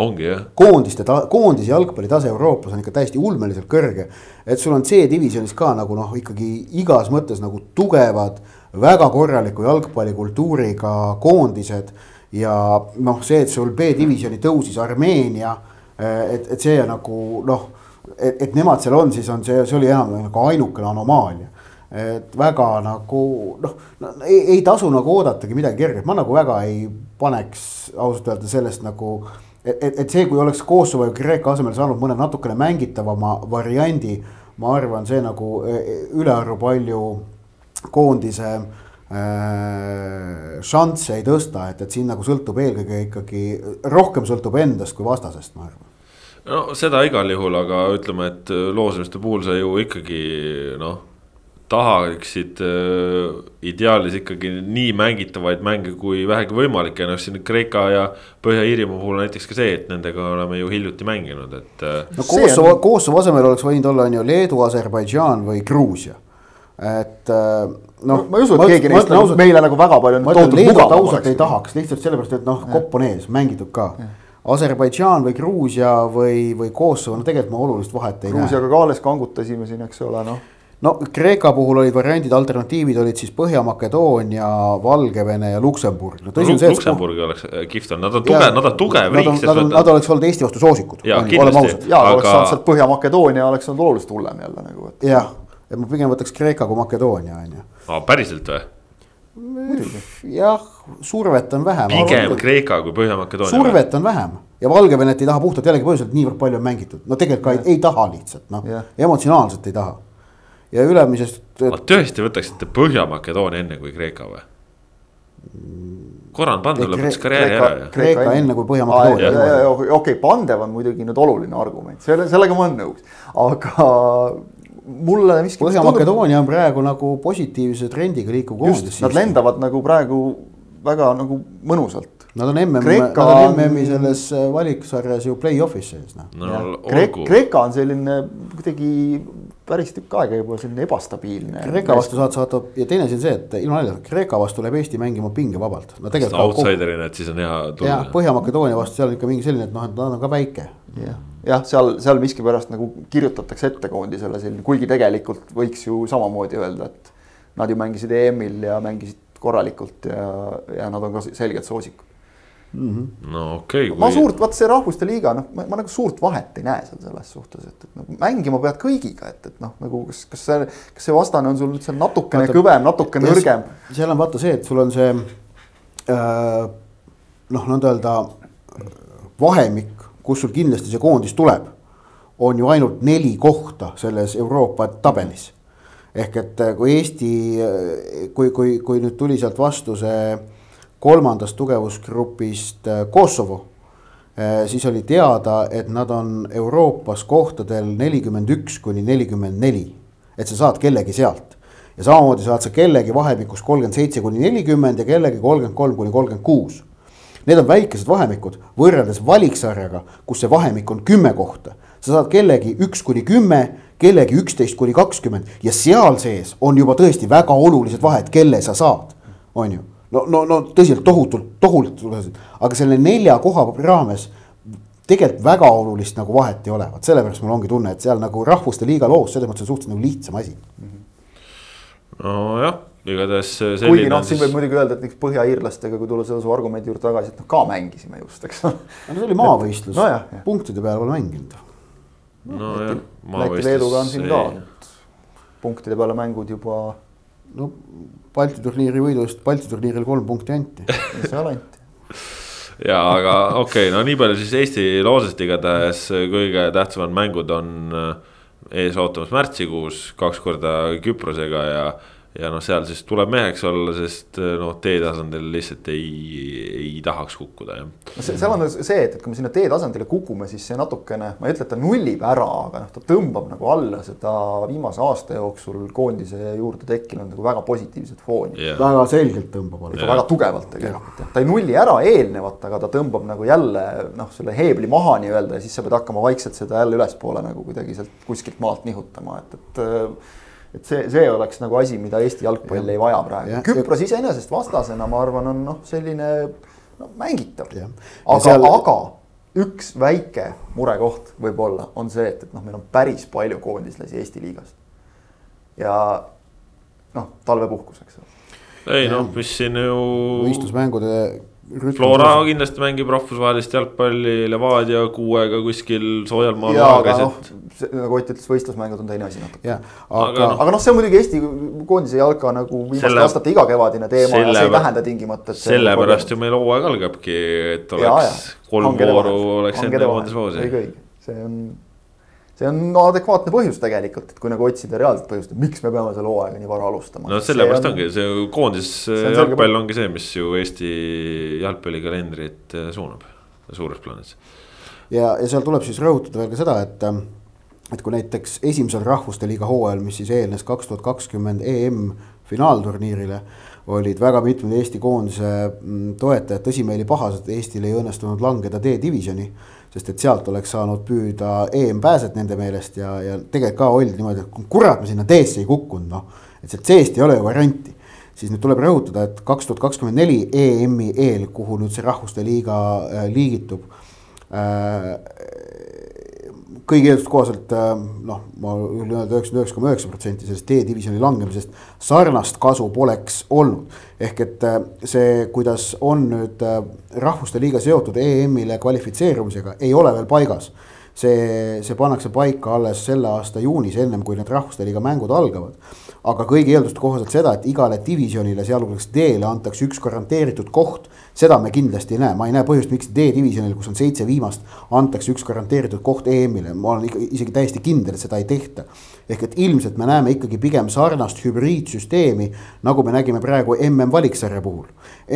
ongi jah. koondiste, koondise jalgpalli tase Euroopas on ikka täiesti ulmeliselt kõrge. et sul on C-divisjonis ka nagu noh, ikkagi igas mõttes nagu tugevad, väga korraliku jalgpallikultuuriga koondised ja noh, see, et sul B-divisjoni tõusis Armeenia, et, et see nagu noh, et, et nemad seal on, siis on see, see oli enam nagu ainukene anomaalia et väga nagu noh no, ei, ei tasu nagu oodatagi midagi kerget, ma nagu väga ei paneks ausalt öelda sellest nagu. et, et, see, kui oleks Kosovo ja Kreeka asemel saanud mõne natukene mängitavama variandi, ma arvan, see nagu e, e, ülearu palju koondise äh, šansse ei tõsta, et, et siin nagu sõltub eelkõige ikkagi, rohkem sõltub endast kui vastasest, ma arvan no seda igal juhul, aga ütleme, et loosimiste puhul sa ju ikkagi noh tahaksid äh, ideaalis ikkagi nii mängitavaid mänge kui vähegi võimalik ja noh, siin Kreeka ja Põhja-Iirimaa puhul näiteks ka see, et nendega oleme ju hiljuti mänginud, et. Äh, no Kosovo Kosovo asemel oleks võinud olla on ju Leedu, Aserbaidžaan või Gruusia, et äh, noh. ma ei usu, et keegi neist nagu meile nagu väga palju. ma ütlen, Leedut ausalt ei tahaks lihtsalt sellepärast, et noh, kopp on ees, mängitud ka. Aserbaidžaan või Gruusia või, või Kosovo, no tegelikult ma olulist vahet ei Gruusiaga näe. Gruusiaga ka alles kangutasime siin, eks ole, noh no Kreeka puhul olid variandid, alternatiivid olid siis Põhja-Makedoonia, Valgevene ja Luksemburg. no tõsi on see, et. Luksemburg oleks äh, kihvt olnud, nad on tugev, nad on tugev riik. Nad, nad, nad oleks olnud Eesti vastu soosikud. ja kindlasti. ja aga... oleks saanud sealt Põhja-Makedoonia oleks olnud oluliselt hullem jälle nagu. jah, et ma pigem võtaks Kreeka kui Makedoonia on ju. päriselt või? jah, survet on vähem. pigem Kreeka kui Põhja-Makedoonia. survet on vähem ja Valgevenet ei taha puhtalt jällegi põhjuselt niivõrd palju on mängitud, no tegelikult ka ei, ei taha lihtsalt noh, emotsionaalselt ei taha ja ülemisest. ma tõesti võtaksite Põhja-Makedoonia enne kui Kreeka või? Goran Pandev lõpetas karjääri ära ju. Kreeka enne kui Põhja-Makedoonia. okei, Pandev on muidugi nüüd oluline argument, selle, sellega ma olen nõus, aga mulle miski. Põhja-Makedoonia on praegu nagu positiivse trendiga liikuv koondis. Nad lendavad nagu praegu väga nagu mõnusalt. Nad on MM, Kreeka... nad on MM-i selles valiksarjas ju play-off'is sees noh no,. Kreeka, Kreeka on selline kuidagi päris tükk aega juba selline ebastabiilne. Kreeka vastu saad saata ja teine asi on see, et ilma naljata, Kreeka vastu läheb Eesti mängima pingevabalt. no tegelikult. outsider'ina, et siis on hea tulla. jah, Põhja-Makedoonia vastu seal on ikka mingi selline, et noh, et nad on ka väike. jah, jah, seal, seal miskipärast nagu kirjutatakse ette koondisele selline, kuigi tegelikult võiks ju samamoodi öelda, et. Nad ju mängisid EM-il ja mängisid korralikult ja, ja nad on ka selgelt soosikud mm. -hmm. no okei okay, kui.... ma suurt, vaata see rahvuste liiga, noh, ma nagu suurt vahet ei näe seal selles suhtes, et, et nagu mängima pead kõigiga, et, et noh, nagu kas, kas see, kas see vastane on sul nüüd seal natukene vaata, kõvem, natukene nõrgem. seal on vaata see, et sul on see äh, noh, nõnda öelda vahemik, kus sul kindlasti see koondis tuleb, on ju ainult neli kohta selles Euroopa tabelis. ehk et äh, kui Eesti, äh, kui, kui, kui nüüd tuli sealt vastu see kolmandast tugevusgrupist äh, Kosovo. Siis oli teada, et nad on Euroopas kohtadel nelikümmend üks kuni nelikümmend neli, et sa saad kellegi sealt. ja samamoodi saad sa kellegi vahemikus kolmkümmend seitse kuni nelikümmend ja kellegi kolmkümmend kolm kuni kolmkümmend kuus. Need on väikesed vahemikud võrreldes valiksarjaga, kus see vahemik on kümme kohta. sa saad kellegi üks kuni kümme, kellegi üksteist kuni kakskümmend ja seal sees on juba tõesti väga olulised vahed, kelle sa saad, on ju. No, no, no tõsiselt tohutult, tohutult, aga selle nelja koha raames tegelikult väga olulist nagu vahet ei ole, vot sellepärast mul ongi tunne, et seal nagu rahvuste liiga loos selles mõttes on suhteliselt nagu lihtsam asi. nojah, igatahes. kuigi noh, siin võib muidugi öelda, et näiteks põhjaiirlastega, kui tulla selle su argumendi juurde tagasi, et noh, ka mängisime just, eks ole. no see oli maavõistlus no,, punktide peale pole mänginud. nojah. Läti-Leeduga on siin ka punktide peale mängud juba. no Balti turniiri võidu eest Balti turniiril kolm punkti anti. seal anti. ja aga okei okay,, no nii palju siis Eesti loosest igatahes kõige tähtsamad mängud on äh, ees ootamas märtsikuus kaks korda Küprosega ja ja noh, seal siis tuleb meheks olla, sest noh, teetasandil lihtsalt ei, ei tahaks kukkuda jah. no seal on see, et, et kui me sinna teetasandile kukume, siis see natukene, ma ei ütle, et ta nullib ära, aga noh, ta tõmbab nagu alla seda viimase aasta jooksul koondise juurde tekkinud nagu väga positiivset fooni yeah.. väga selgelt tõmbab alla. väga tugevalt tegelikult jah, ta ei nulli ära eelnevat, aga ta tõmbab nagu jälle noh, selle heebli maha nii-öelda ja siis sa pead hakkama vaikselt seda jälle ülespoole nagu kuidagi sealt kuskilt maalt nihutama, et, et et see, see oleks nagu asi, mida Eesti jalgpall ja. ei vaja praegu. Küpros iseenesest vastasena, ma arvan, on noh, selline no, mängitav. aga seal..., aga üks väike murekoht võib-olla on see, et, et noh, meil on päris palju koondislasi Eesti liigast. ja noh, talvepuhkus, eks ole. ei noh, mis siin ju. võistlusmängude Flora kindlasti mängib rahvusvahelist jalgpalli Levadia kuuega kuskil soojal maal. jaa, aga noh, nagu Ott ütles, võistlusmängud on teine asi natuke. aga, aga noh, see on muidugi Eesti koondise jalka nagu viimaste selle... aastate igakevadine teema selle... ja see ei tähenda tingimata, sellepärast ju meil hooaeg algabki, et oleks ja, kolm vooru oleks enne koondispausi. õige, õige, see on see on adekvaatne põhjus tegelikult, et kui nagu otsida reaalset põhjust, et miks me peame selle hooaega nii vara alustama. no sellepärast on, ongi, see koondis jalgpall ongi see, mis ju Eesti jalgpallikalendrit äh, suunab suures plaanis. ja, ja seal tuleb siis rõhutada veel ka seda, et, et kui näiteks esimesel rahvuste liiga hooajal, mis siis eelnes kaks tuhat kakskümmend EM finaalturniirile olid väga mitmed Eesti koondise mm, toetajad tõsimeeli pahased, et Eestil ei õnnestunud langeda D-divisjoni sest et sealt oleks saanud püüda EM-pääset nende meelest ja, ja tegelikult ka oldi niimoodi, et kurat, me sinna D-sse ei kukkunud, noh. et sealt C-st ei ole ju varianti. siis nüüd tuleb rõhutada, et kaks tuhat kakskümmend neli EM-i eel, kuhu nüüd see rahvuste liiga äh, liigitub äh, kõigi eelduste kohaselt äh, noh, ma julgen öelda üheksakümmend üheksa koma üheksa protsenti sellest D-divisjoni langemisest sarnast kasu poleks olnud. ehk et äh, see, kuidas on nüüd äh, rahvuste liiga seotud EM-ile kvalifitseerumisega, ei ole veel paigas. see, see pannakse paika alles selle aasta juunis, ennem kui need rahvuste liiga mängud algavad aga kõigi eelduste kohaselt seda, et igale divisjonile, sealhulgas D-le antakse üks garanteeritud koht. Seda me kindlasti ei näe, ma ei näe põhjust, miks D-divisjonil, kus on seitse viimast, antakse üks garanteeritud koht EM-ile, ma olen ikka isegi täiesti kindel, et seda ei tehta. ehk et ilmselt me näeme ikkagi pigem sarnast hübriidsüsteemi, nagu me nägime praegu MM valiksarja puhul.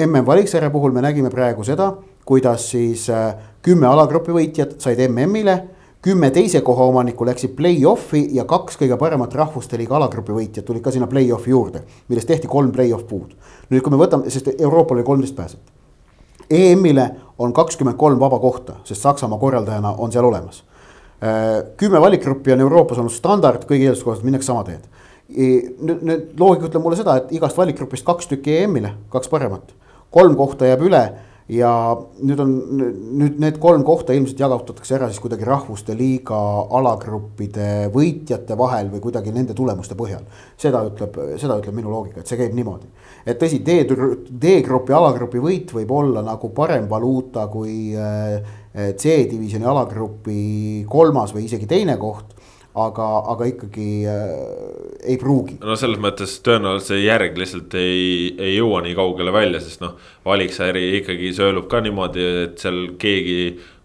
MM valiksarja puhul me nägime praegu seda, kuidas siis äh, kümme alagrupi võitjat said MM-ile kümme teise koha omanikku läksid play-off'i ja kaks kõige paremat rahvuste liiga alagrupi võitjat tulid ka sinna play-off'i juurde, millest tehti kolm play-off puud. nüüd, kui me võtame, sest Euroopal oli kolmteist pääset. EM-ile on kakskümmend kolm vaba kohta, sest Saksamaa korraldajana on seal olemas. Äh, kümme valikgruppi on Euroopas olnud standard, kõigi eelduste kohaselt minnakse sama teed. nüüd, nüüd loogika ütleb mulle seda, et igast valikgrupist kaks tükki EM-ile, kaks paremat, kolm kohta jääb üle ja nüüd on, nüüd need kolm kohta ilmselt jagatakse ära siis kuidagi rahvuste liiga alagruppide võitjate vahel või kuidagi nende tulemuste põhjal. seda ütleb, seda ütleb minu loogika, et see käib niimoodi. et tõsi, D, D-grupi alagrupi võit võib olla nagu parem valuuta kui äh, C-divisjoni alagrupi kolmas või isegi teine koht aga, aga ikkagi äh, ei pruugi. no selles mõttes tõenäoliselt see järg lihtsalt ei, ei jõua nii kaugele välja, sest noh, valiksääri ikkagi söölub ka niimoodi, et seal keegi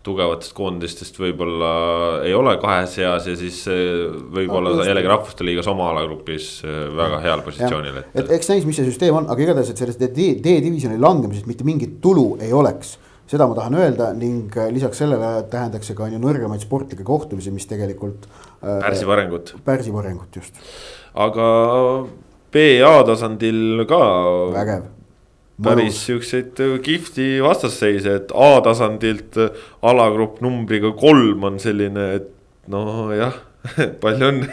tugevatest koondistest võib-olla ei ole kahes seas ja siis äh, võib-olla no, jällegi Rahvuste Liigas oma alagrupis äh, väga heal positsioonil. et, et eks näis, mis see süsteem on, aga igatahes, et sellest D-divisjoni langemisest mitte mingit tulu ei oleks seda ma tahan öelda ning äh, lisaks sellele tähendaks see ka on ju nõrgemaid sportlikke kohtumisi, mis tegelikult. Pärsib arengut. pärsib arengut, just. aga BA tasandil ka. vägev. päris siukseid äh, kihvti vastasseise, et A-tasandilt äh, alagrupp numbriga kolm on selline, et nojah palju on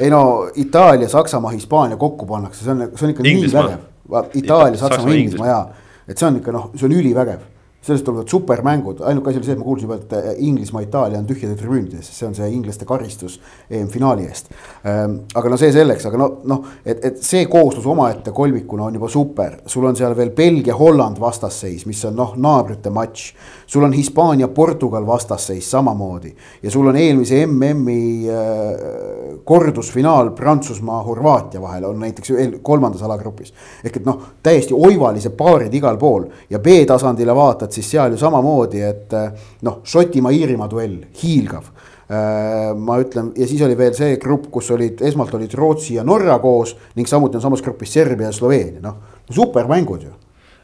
ei no Itaalia, Saksamaa, Hispaania kokku pannakse, see on, see on ikka Inglismaa. nii vägev. Itaalia, Saksamaa, Inglismaa ja, et see on ikka noh, see on ülivägev sellest tulevad supermängud, ainuke asi oli see, et ma kuulsin juba, et äh, Inglismaa, Itaalia on tühjade tribüünide ees, see on see inglaste karistus EM-finaali eest. Ähm, aga no see selleks, aga no, noh, et, et see kooslus omaette kolmikuna on juba super, sul on seal veel Belgia-Holland vastasseis, mis on noh, naabrite matš. sul on Hispaania-Portugal vastasseis samamoodi ja sul on eelmise MM-i äh, kordusfinaal Prantsusmaa-Horvaatia vahel on näiteks kolmandas alagrupis. ehk et noh, täiesti oivalised paarid igal pool ja B-tasandile vaatad vaatad, siis seal ju samamoodi, et eh, noh, Šotimaa-Iirimaa duell, hiilgav. Eh, ma ütlen ja siis oli veel see grupp, kus olid, esmalt olid Rootsi ja Norra koos ning samuti on samas grupis Serbia ja Sloveenia, noh, supermängud ju.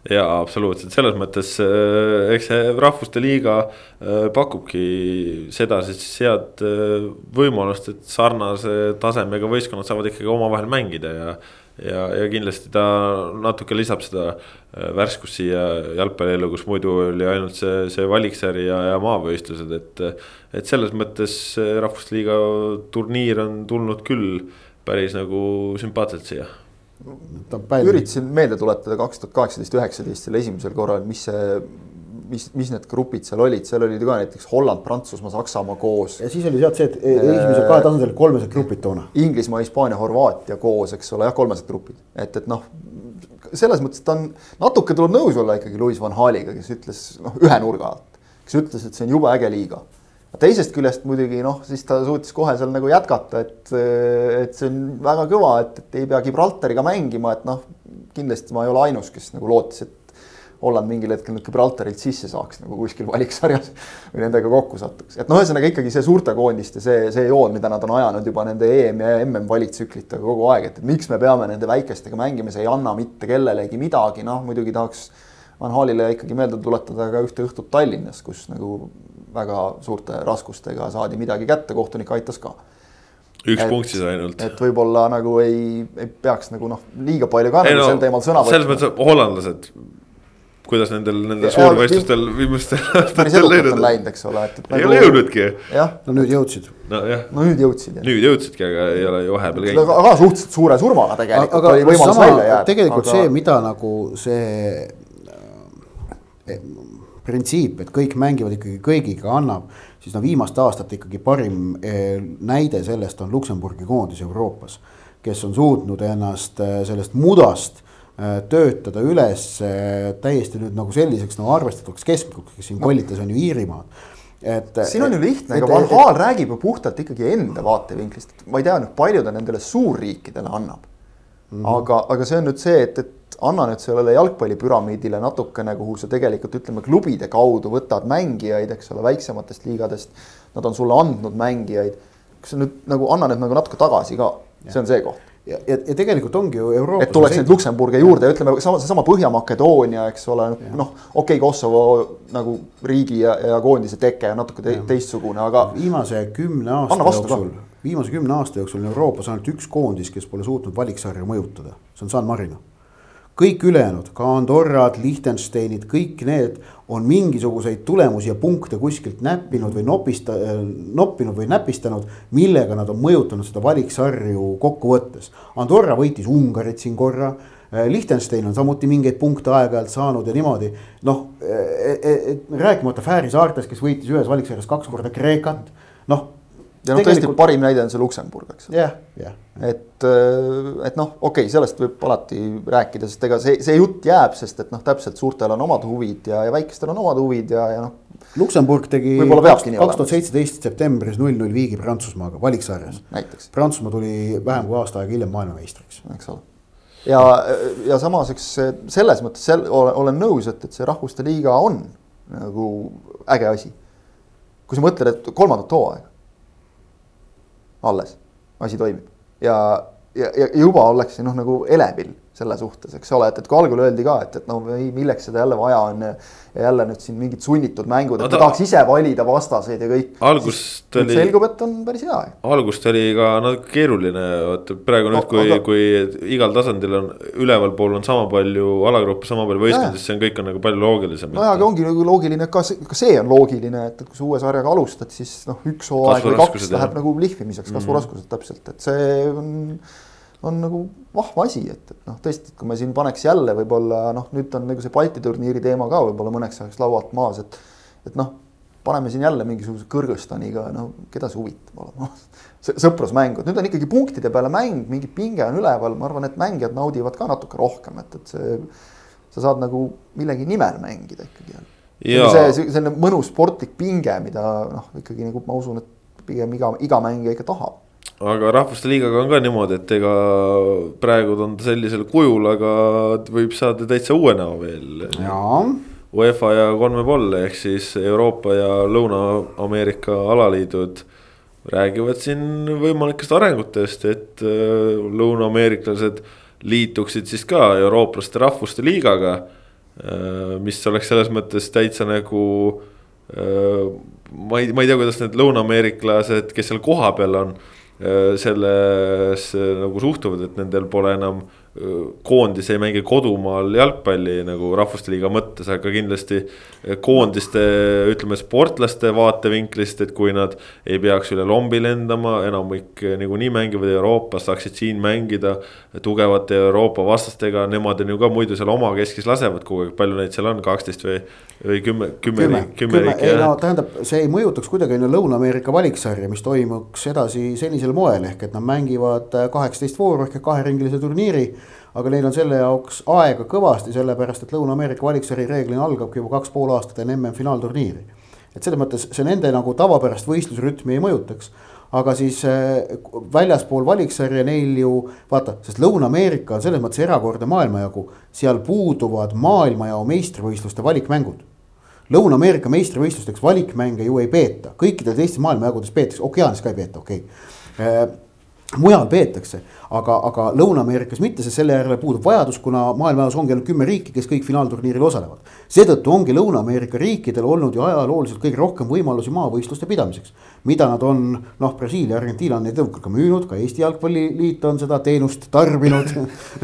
Ja absoluutselt, selles mõttes eh, eks see rahvuste liiga pakubki seda siis head võimalust, et sarnase tasemega võistkonnad saavad ikkagi omavahel mängida ja ja, ja kindlasti ta natuke lisab seda äh, värskust siia jalgpalliellu, kus muidu oli ainult see, see valiksari ja, ja maavõistlused, et. et selles mõttes Rahvusliiga turniir on tulnud küll päris nagu sümpaatselt siia. üritasin meelde tuletada kaks tuhat kaheksateist, üheksateist selle esimesel korral, mis see mis, mis need grupid seal olid, seal olid ka näiteks Holland, Prantsusmaa, Saksamaa koos. ja siis oli sealt see, et e- esimesel kahel tasandil kolmesed grupid toona. Inglismaa, Hispaania, Horvaatia koos, eks ole, jah, kolmesed grupid, et, et noh selles mõttes ta on, natuke tuleb nõus olla ikkagi Louis van Haliga, kes ütles noh, ühe nurga alt, kes ütles, et see on jube äge liiga teisest küljest muidugi noh, siis ta suutis kohe seal nagu jätkata, et, et see on väga kõva, et, et ei pea Gibraltariga mängima, et noh, kindlasti ma ei ole ainus, kes nagu lootis, et Holland mingil hetkel nüüd Gibraltarilt sisse saaks nagu kuskil valiksarjas või nendega kokku satuks, et noh, ühesõnaga ikkagi see suurte koondiste see, see joon, mida nad on ajanud juba nende EM ja MM valitsüklitega kogu aeg, et, miks me peame nende väikestega mängima, see ei anna mitte kellelegi midagi, noh muidugi tahaks Van Halile ikkagi meelde tuletada ka ühte õhtut Tallinnas, kus nagu väga suurte raskustega saadi midagi kätte, kohtunik aitas ka. üks et, punkt siis ainult. et võib-olla nagu ei, ei peaks nagu noh, liiga palju ka nagu no, sel teemal sõna võtma. selles mõttes hollandlased kuidas nendel, nendel suurvõistlustel viimastel aastatel läinud on läinud, eks ole, et, et. ei nagu... ole jõudnudki. no nüüd jõudsid. nojah. no nüüd jõudsid. nüüd jõudsidki, aga ei ole ju vahepeal käinud. aga suhteliselt suure surmaga tegelikult aga, oli võimalus välja jääda. tegelikult aga... see, mida nagu see äh, printsiip, et kõik mängivad ikkagi kõigiga, annab, siis no viimaste aastate ikkagi parim eh, näide sellest on Luksemburgi koondis Euroopas, kes on suutnud ennast eh, sellest mudast eh, töötada üles täiesti nüüd nagu selliseks nagu arvestatavaks keskmikuks, kes siin kollitas, on ju Iirimaad et. siin on ju lihtne, ega Van Gaal räägib ju puhtalt ikkagi enda vaatevinklist, ma ei tea nüüd, palju ta nendele suurriikidele annab mm. -hmm. aga, aga see on nüüd see, et, et anna nüüd sellele jalgpallipüramiidile natukene, kuhu sa tegelikult ütleme klubide kaudu võtad mängijaid, eks ole, väiksematest liigadest. Nad on sulle andnud mängijaid. kas sa nüüd nagu anna nüüd nagu natuke tagasi ka, see on see koht ja, ja, ja tegelikult ongi ju Euroopas. et tuleks neid Luksemburgi juurde ja ütleme sama, seesama Põhja-Makedoonia, eks ole, noh, okei okay,, Kosovo nagu riigi ja, ja koondise teke on natuke te, teistsugune, aga. viimase kümne aasta jooksul, viimase kümne aasta jooksul on Euroopas ainult üks koondis, kes pole suutnud valiksarja mõjutada, see on San Marino kõik ülejäänud, ka Andorrad, Liechtensteinid, kõik need on mingisuguseid tulemusi ja punkte kuskilt näppinud või nopista-, noppinud või näpistanud, millega nad on mõjutanud seda valiksarju kokkuvõttes. Andorra võitis Ungarit siin korra, Liechtenstein on samuti mingeid punkte aeg-ajalt saanud ja niimoodi. noh, e, e, e, rääkimata Fääri saartest, kes võitis ühes valiksarjas kaks korda Kreekat, noh ja noh, tõesti parim näide on see Luksemburg, eks. jah, jah. et, äh, et noh, okei okay,, sellest võib alati rääkida, sest ega see, see jutt jääb, sest et noh, täpselt suurtel on omad huvid ja, ja väikestel on omad huvid ja, ja noh. Luksemburg tegi kaks tuhat seitseteist septembris null null viigi Prantsusmaaga valiksarjas. Prantsusmaa tuli vähem kui aasta aega hiljem maailmameistriks. eks ole ja, ja samas, eks selles mõttes sel, olen, olen nõus, et, et see rahvuste liiga on nagu äge asi. kui sa mõtled, et kolmandat hooaega alles, asi toimib. Ja, ja, ja juba ollakse noh, nagu elevil selle suhtes, eks ole, et, et kui algul öeldi ka, et, et no ei, milleks seda jälle vaja on ja, jälle nüüd siin mingid sunnitud mängud, et no, ta tahaks ise valida vastaseid ja kõik. algust oli. selgub, et on päris hea. algust oli ka natuke keeruline, vot praegu nüüd no,, kui aga..., kui igal tasandil on ülevalpool on sama palju alagruppe, sama palju võistkondi, siis see on kõik on nagu palju loogilisem. nojah, aga ongi nagu loogiline, ka see, ka see on loogiline, et, et kui sa uue sarjaga alustad, siis noh, üks hooaeg või kaks läheb jah. nagu lihvimiseks, kasvuraskused mm -hmm. täpselt, et see on on nagu vahva asi, et, et noh, tõesti, et kui me siin paneks jälle võib-olla noh, nüüd on nagu see Balti turniiri teema ka võib-olla mõneks ajaks laualt maas, et. et noh, paneme siin jälle mingisuguse Kõrgõzstaniga, no keda see huvitab olema sõprusmängud, nüüd on ikkagi punktide peale mäng, mingi pinge on üleval, ma arvan, et mängijad naudivad ka natuke rohkem, et, et see. sa saad nagu millegi nimel mängida ikkagi jälle. see, selline mõnus sportlik pinge, mida noh, ikkagi nagu ma usun, et pigem iga, iga mängija ikka tahab aga Rahvuste Liigaga on ka niimoodi, et ega praegu on ta sellisel kujul, aga võib saada täitsa uue näo veel. UEFA ja Conmebol ehk siis Euroopa ja Lõuna-Ameerika alaliidud räägivad siin võimalikest arengutest, et äh, lõuna-ameeriklased liituksid siis ka eurooplaste rahvuste liigaga. Äh, mis oleks selles mõttes täitsa nagu äh, ma ei, ma ei tea, kuidas need lõuna-ameeriklased, kes seal kohapeal on selles nagu suhtuvad, et nendel pole enam koondis ei mängi kodumaal jalgpalli nagu rahvuste liiga mõttes, aga kindlasti koondiste, ütleme sportlaste vaatevinklist, et kui nad ei peaks üle lombi lendama, enamik niikuinii mängivad Euroopas, saaksid siin mängida tugevate Euroopa vastastega, nemad on ju ka muidu seal omakeskis lasevad kogu aeg, palju neid seal on, kaksteist või, või kümme, kümme, kümme, kümme riiki? ei no tähendab, see ei mõjutaks kuidagi Lõuna-Ameerika valiksarja, mis toimuks edasi sellisel moel, ehk et nad mängivad kaheksateist vooru ehk kaheringilise turniiri aga neil on selle jaoks aega kõvasti, sellepärast et Lõuna-Ameerika valiksari reeglina algabki juba kaks pool aastat enne MM-finaalturniiri. et selles mõttes see nende nagu tavapärast võistlusrütmi ei mõjutaks. aga siis äh, väljaspool valiksarja neil ju vaata, sest Lõuna-Ameerika on selles mõttes erakordne maailmajagu, seal puuduvad maailmajao meistrivõistluste valikmängud Lõuna-Ameerika meistrivõistlusteks valikmänge ju ei peeta, kõikides teistes maailmajagudes peetakse, ookeanis ka ei peeta, okei okay. Äh, mujal peetakse, aga, aga Lõuna-Ameerikas mitte, sest selle järele puudub vajadus, kuna maailmajaos ongi ainult kümme riiki, kes kõik finaalturniiril osalevad. seetõttu ongi Lõuna-Ameerika riikidel olnud ju ajalooliselt kõige rohkem võimalusi maavõistluste pidamiseks. mida nad on, noh, Brasiilia, Argentiina on neid ka müünud, ka Eesti Jalgpalliliit on seda teenust tarbinud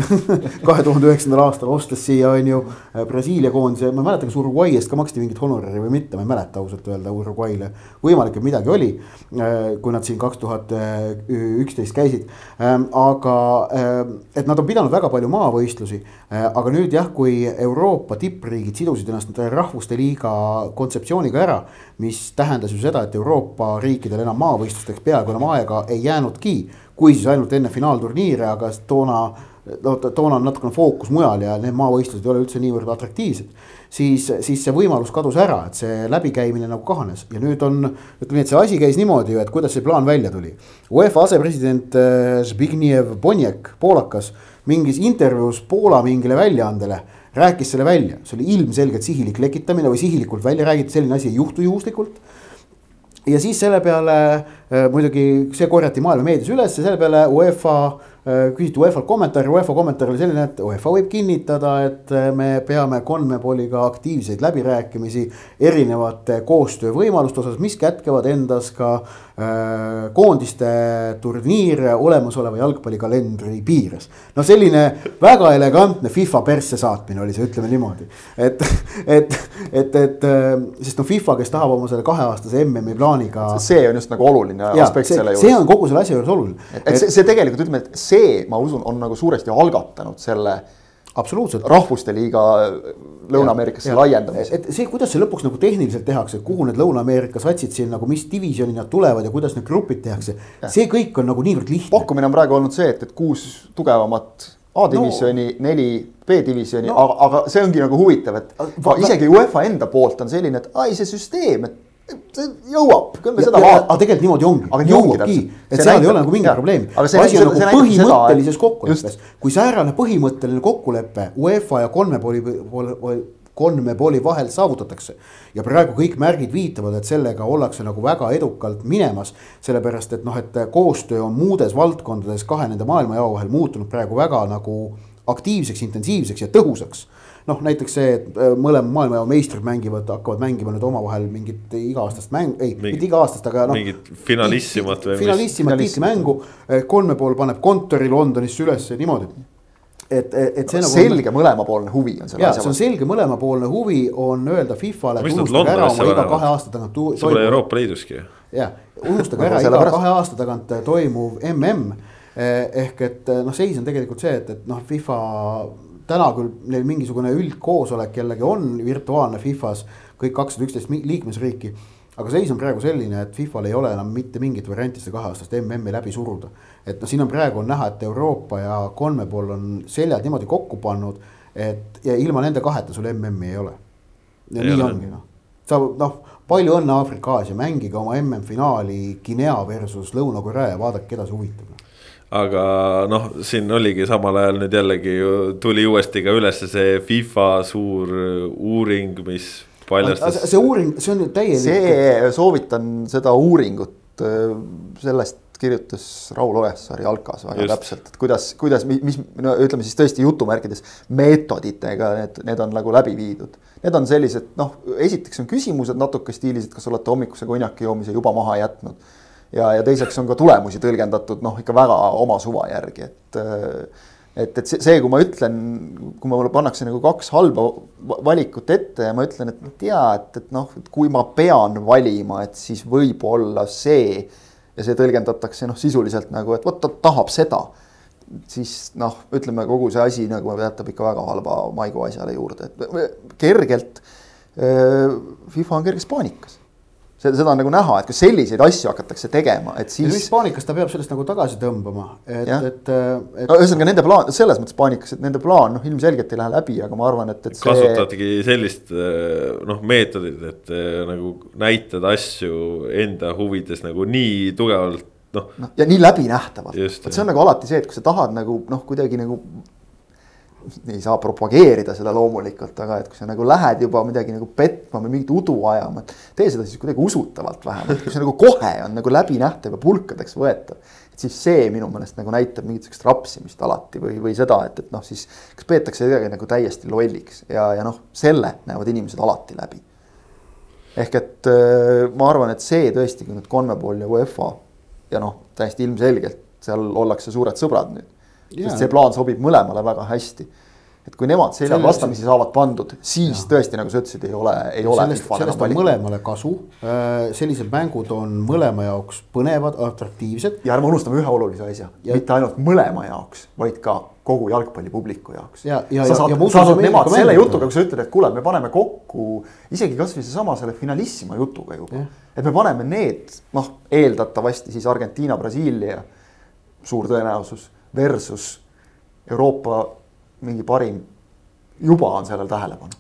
kahe tuhande üheksandal aastal ostes siia on ju Brasiilia koondise, ma ei mäleta, kas Uruguay eest ka maksti mingit honorari või mitte, ma ei mäleta ausalt öelda Uruguay'le. võimalik, et midagi oli, kui nad siin kaks tuhat üksteist käisid, aga et nad on pidanud väga palju maavõistlusi. aga nüüd jah, kui Euroopa tippriigid sidusid ennast rahvuste liiga kontseptsiooniga ära, mis tähendas ju seda, et Euroopa riikidel enam maavõistlusteks peaaegu enam aega ei jäänudki. kui siis ainult enne finaalturniire, aga toona no toona on natukene fookus mujal ja need maavõistlused ei ole üldse niivõrd atraktiivsed. siis, siis see võimalus kadus ära, et see läbikäimine nagu kahanes ja nüüd on, ütleme nii, et see asi käis niimoodi ju, et kuidas see plaan välja tuli. UEFA asepresident äh, Zbigniew Boniek, poolakas, mingis intervjuus Poola mingile väljaandele rääkis selle välja, see oli ilmselgelt sihilik lekitamine või sihilikult välja räägitud, selline asi ei juhtu juhuslikult ja siis selle peale äh, muidugi see korjati maailma meedias üles ja selle peale UEFA Äh, küsiti UEFA-lt kommentaari, UEFA kommentaar oli selline, et UEFA võib kinnitada, et äh, me peame Conmeboliga aktiivseid läbirääkimisi erinevate koostöövõimaluste osas, mis kätkevad endas ka äh, koondiste turniire olemasoleva jalgpallikalendri piires. no selline väga elegantne FIFA persse saatmine oli see, ütleme niimoodi. et, et, et, et sest noh, FIFA, kes tahab oma selle kaheaastase MM-i plaaniga. see on just nagu oluline ja, aspekt see, selle juures. see on kogu selle asja juures oluline. et, et see, see tegelikult ütleme, et see, ma usun, on nagu suuresti algatanud selle absoluutselt. rahvuste liiga Lõuna-Ameerikasse laiendamise. et see, kuidas see lõpuks nagu tehniliselt tehakse, kuhu need Lõuna-Ameerika satsid siin nagu, mis divisjoni nad tulevad ja kuidas need grupid tehakse. see kõik on nagu niivõrd lihtne. pakkumine on praegu olnud see, et, et kuus tugevamat A-divisjoni no,, neli B-divisjoni no,, aga, aga see ongi nagu huvitav, et va, isegi UEFA enda poolt on selline, et ai, see süsteem, et jõuab, küll me seda vaatame. aga tegelikult niimoodi ongi. aga jõuabki, et seal näitab, ei ole nagu mingit probleemi. asi on nagu põhimõttelises kokkuleppes, kui säärane põhimõtteline kokkulepe UEFA ja Conmeboli, Conmeboli vahel saavutatakse. ja praegu kõik märgid viitavad, et sellega ollakse nagu väga edukalt minemas. sellepärast et noh, et koostöö on muudes valdkondades kahe nende maailmajao vahel muutunud praegu väga nagu aktiivseks, intensiivseks ja tõhusaks noh, näiteks see, et äh, mõlema maailmajao meistrid mängivad, hakkavad mängima nüüd omavahel mingit iga-aastast mäng, ei Mingi, mitte iga-aastast, aga noh. mingit finalissimat või. finalissimat tiitlimängu, äh, kolme pool paneb kontori Londonisse ülesse niimoodi et, et see nagu. selge on, mõlemapoolne huvi on selle asja. see on selge mõlemapoolne huvi on öelda Fifale, et unustage ära oma iga kahe aasta tagant. see pole Euroopa Liiduski jah, unustage ära iga kahe aasta tagant toimuv mm. ehk et noh, seis on tegelikult see, et, et noh, FIFA täna küll neil mingisugune üldkoosolek jällegi on virtuaalne Fifas, kõik kakssada üksteist liikmesriiki. aga seis on praegu selline, et Fifal ei ole enam mitte mingit varianti seda kaheaastast MM-i läbi suruda. et noh, siin on praegu on näha, et Euroopa ja Conmebol on seljad niimoodi kokku pannud, et ja ilma nende kaheta sul MM-i ei ole. ja ei nii ole. ongi noh, sa noh, palju õnne Aafrika-Aasia, mängige oma MM-finaali Guinea versus Lõuna-Korea ja vaadake, keda see huvitab aga noh, siin oligi samal ajal nüüd jällegi ju tuli uuesti ka üles see FIFA suur uuring, mis paljastas. see uuring, see on ju täielik. see, soovitan seda uuringut, sellest kirjutas Raul Ojasaar Jalkas väga Just. täpselt, et kuidas, kuidas, mis, no ütleme siis tõesti jutumärkides meetoditega need, need on nagu läbi viidud. Need on sellised noh, esiteks on küsimused natuke stiilis, et kas olete hommikuse konjaki joomise juba maha jätnud ja, ja teiseks on ka tulemusi tõlgendatud noh, ikka väga oma suva järgi, et. et, et see, kui ma ütlen, kui mulle pannakse nagu kaks halba valikut ette ja ma ütlen, et ma ei tea, et, et noh, et kui ma pean valima, et siis võib-olla see. ja see tõlgendatakse noh, sisuliselt nagu, et vot ta tahab seda. siis noh, ütleme kogu see asi nagu jätab ikka väga halba maigu asjale juurde, et kergelt. FIFA on kerges paanikas seda on nagu näha, et kui selliseid asju hakatakse tegema, et siis. mis paanikas ta peab sellest nagu tagasi tõmbama, et, et, et. no ühesõnaga nende plaan, selles mõttes paanikas, et nende plaan noh, ilmselgelt ei lähe läbi, aga ma arvan, et, et see. kasutadki sellist noh, meetodit, et nagu näitad asju enda huvides nagu nii tugevalt noh no,. ja nii läbinähtavalt, vot see on nagu alati see, et kui sa tahad nagu noh, kuidagi nagu ei saa propageerida seda loomulikult, aga et kui sa nagu lähed juba midagi nagu petma või mingit udu ajama, et tee seda siis kuidagi usutavalt vähemalt, kui see nagu kohe on nagu läbinähtav ja pulkadeks võetav. et siis see minu meelest nagu näitab mingit sihukest rapsimist alati või, või seda, et, et noh, siis kas peetakse kedagi nagu täiesti lolliks ja, ja noh, selle näevad inimesed alati läbi. ehk et äh, ma arvan, et see tõesti, kui nüüd Conmebol ja UEFA ja noh, täiesti ilmselgelt seal ollakse suured sõbrad nüüd sest see plaan sobib mõlemale väga hästi. et kui nemad selja vastamisi saavad pandud, siis ja. tõesti, nagu sa ütlesid, ei ole, ei ole. sellest, sellest on mõlemale kasu. Äh, sellised mängud on mõlema jaoks põnevad, atraktiivsed. ja ärme unustame ühe olulise asja ja..., mitte ainult mõlema jaoks, vaid ka kogu jalgpallipubliku jaoks. sa saad, saad nemad selle jutuga, kui sa ütled, et kuule, me paneme kokku isegi kasvõi seesama selle finalissima jutuga juba. et me paneme need, noh, eeldatavasti siis Argentiina, Brasiilia, suur tõenäosus versus Euroopa mingi parim juba on sellel tähelepanu.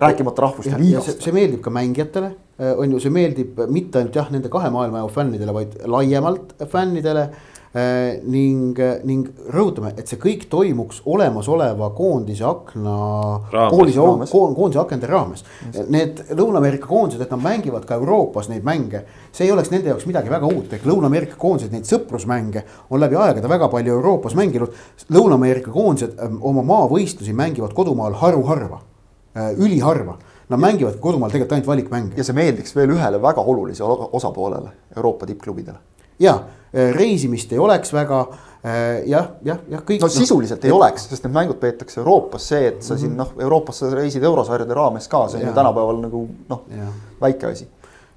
rääkimata rahvuste liigast. see meeldib ka mängijatele, äh, on ju, see meeldib mitte ainult jah, nende kahe maailma fännidele, vaid laiemalt fännidele ning, ning rõhutame, et see kõik toimuks olemasoleva koondise akna, koondise, koondise akende raames. Need Lõuna-Ameerika koondised, et nad mängivad ka Euroopas neid mänge, see ei oleks nende jaoks midagi väga uut, ehk Lõuna-Ameerika koondised neid sõprusmänge on läbi aegade väga palju Euroopas mänginud. Lõuna-Ameerika koondised ähm, oma maavõistlusi mängivad kodumaal haruharva, äh, üliharva Nad mängivad kodumaal tegelikult ainult valikmänge. ja see meeldiks veel ühele väga olulisele osapoolele, Euroopa tippklubidele. Ja Äh, reisimist ei oleks väga äh, jah, jah, jah, kõik. no sisuliselt no, ei oleks, sest need mängud peetakse Euroopas, see, et sa mm -hmm. siin mhm. noh, Euroopas sa reisid eurosarjade raames ka, see on ja. ju tänapäeval nagu noh, väike asi.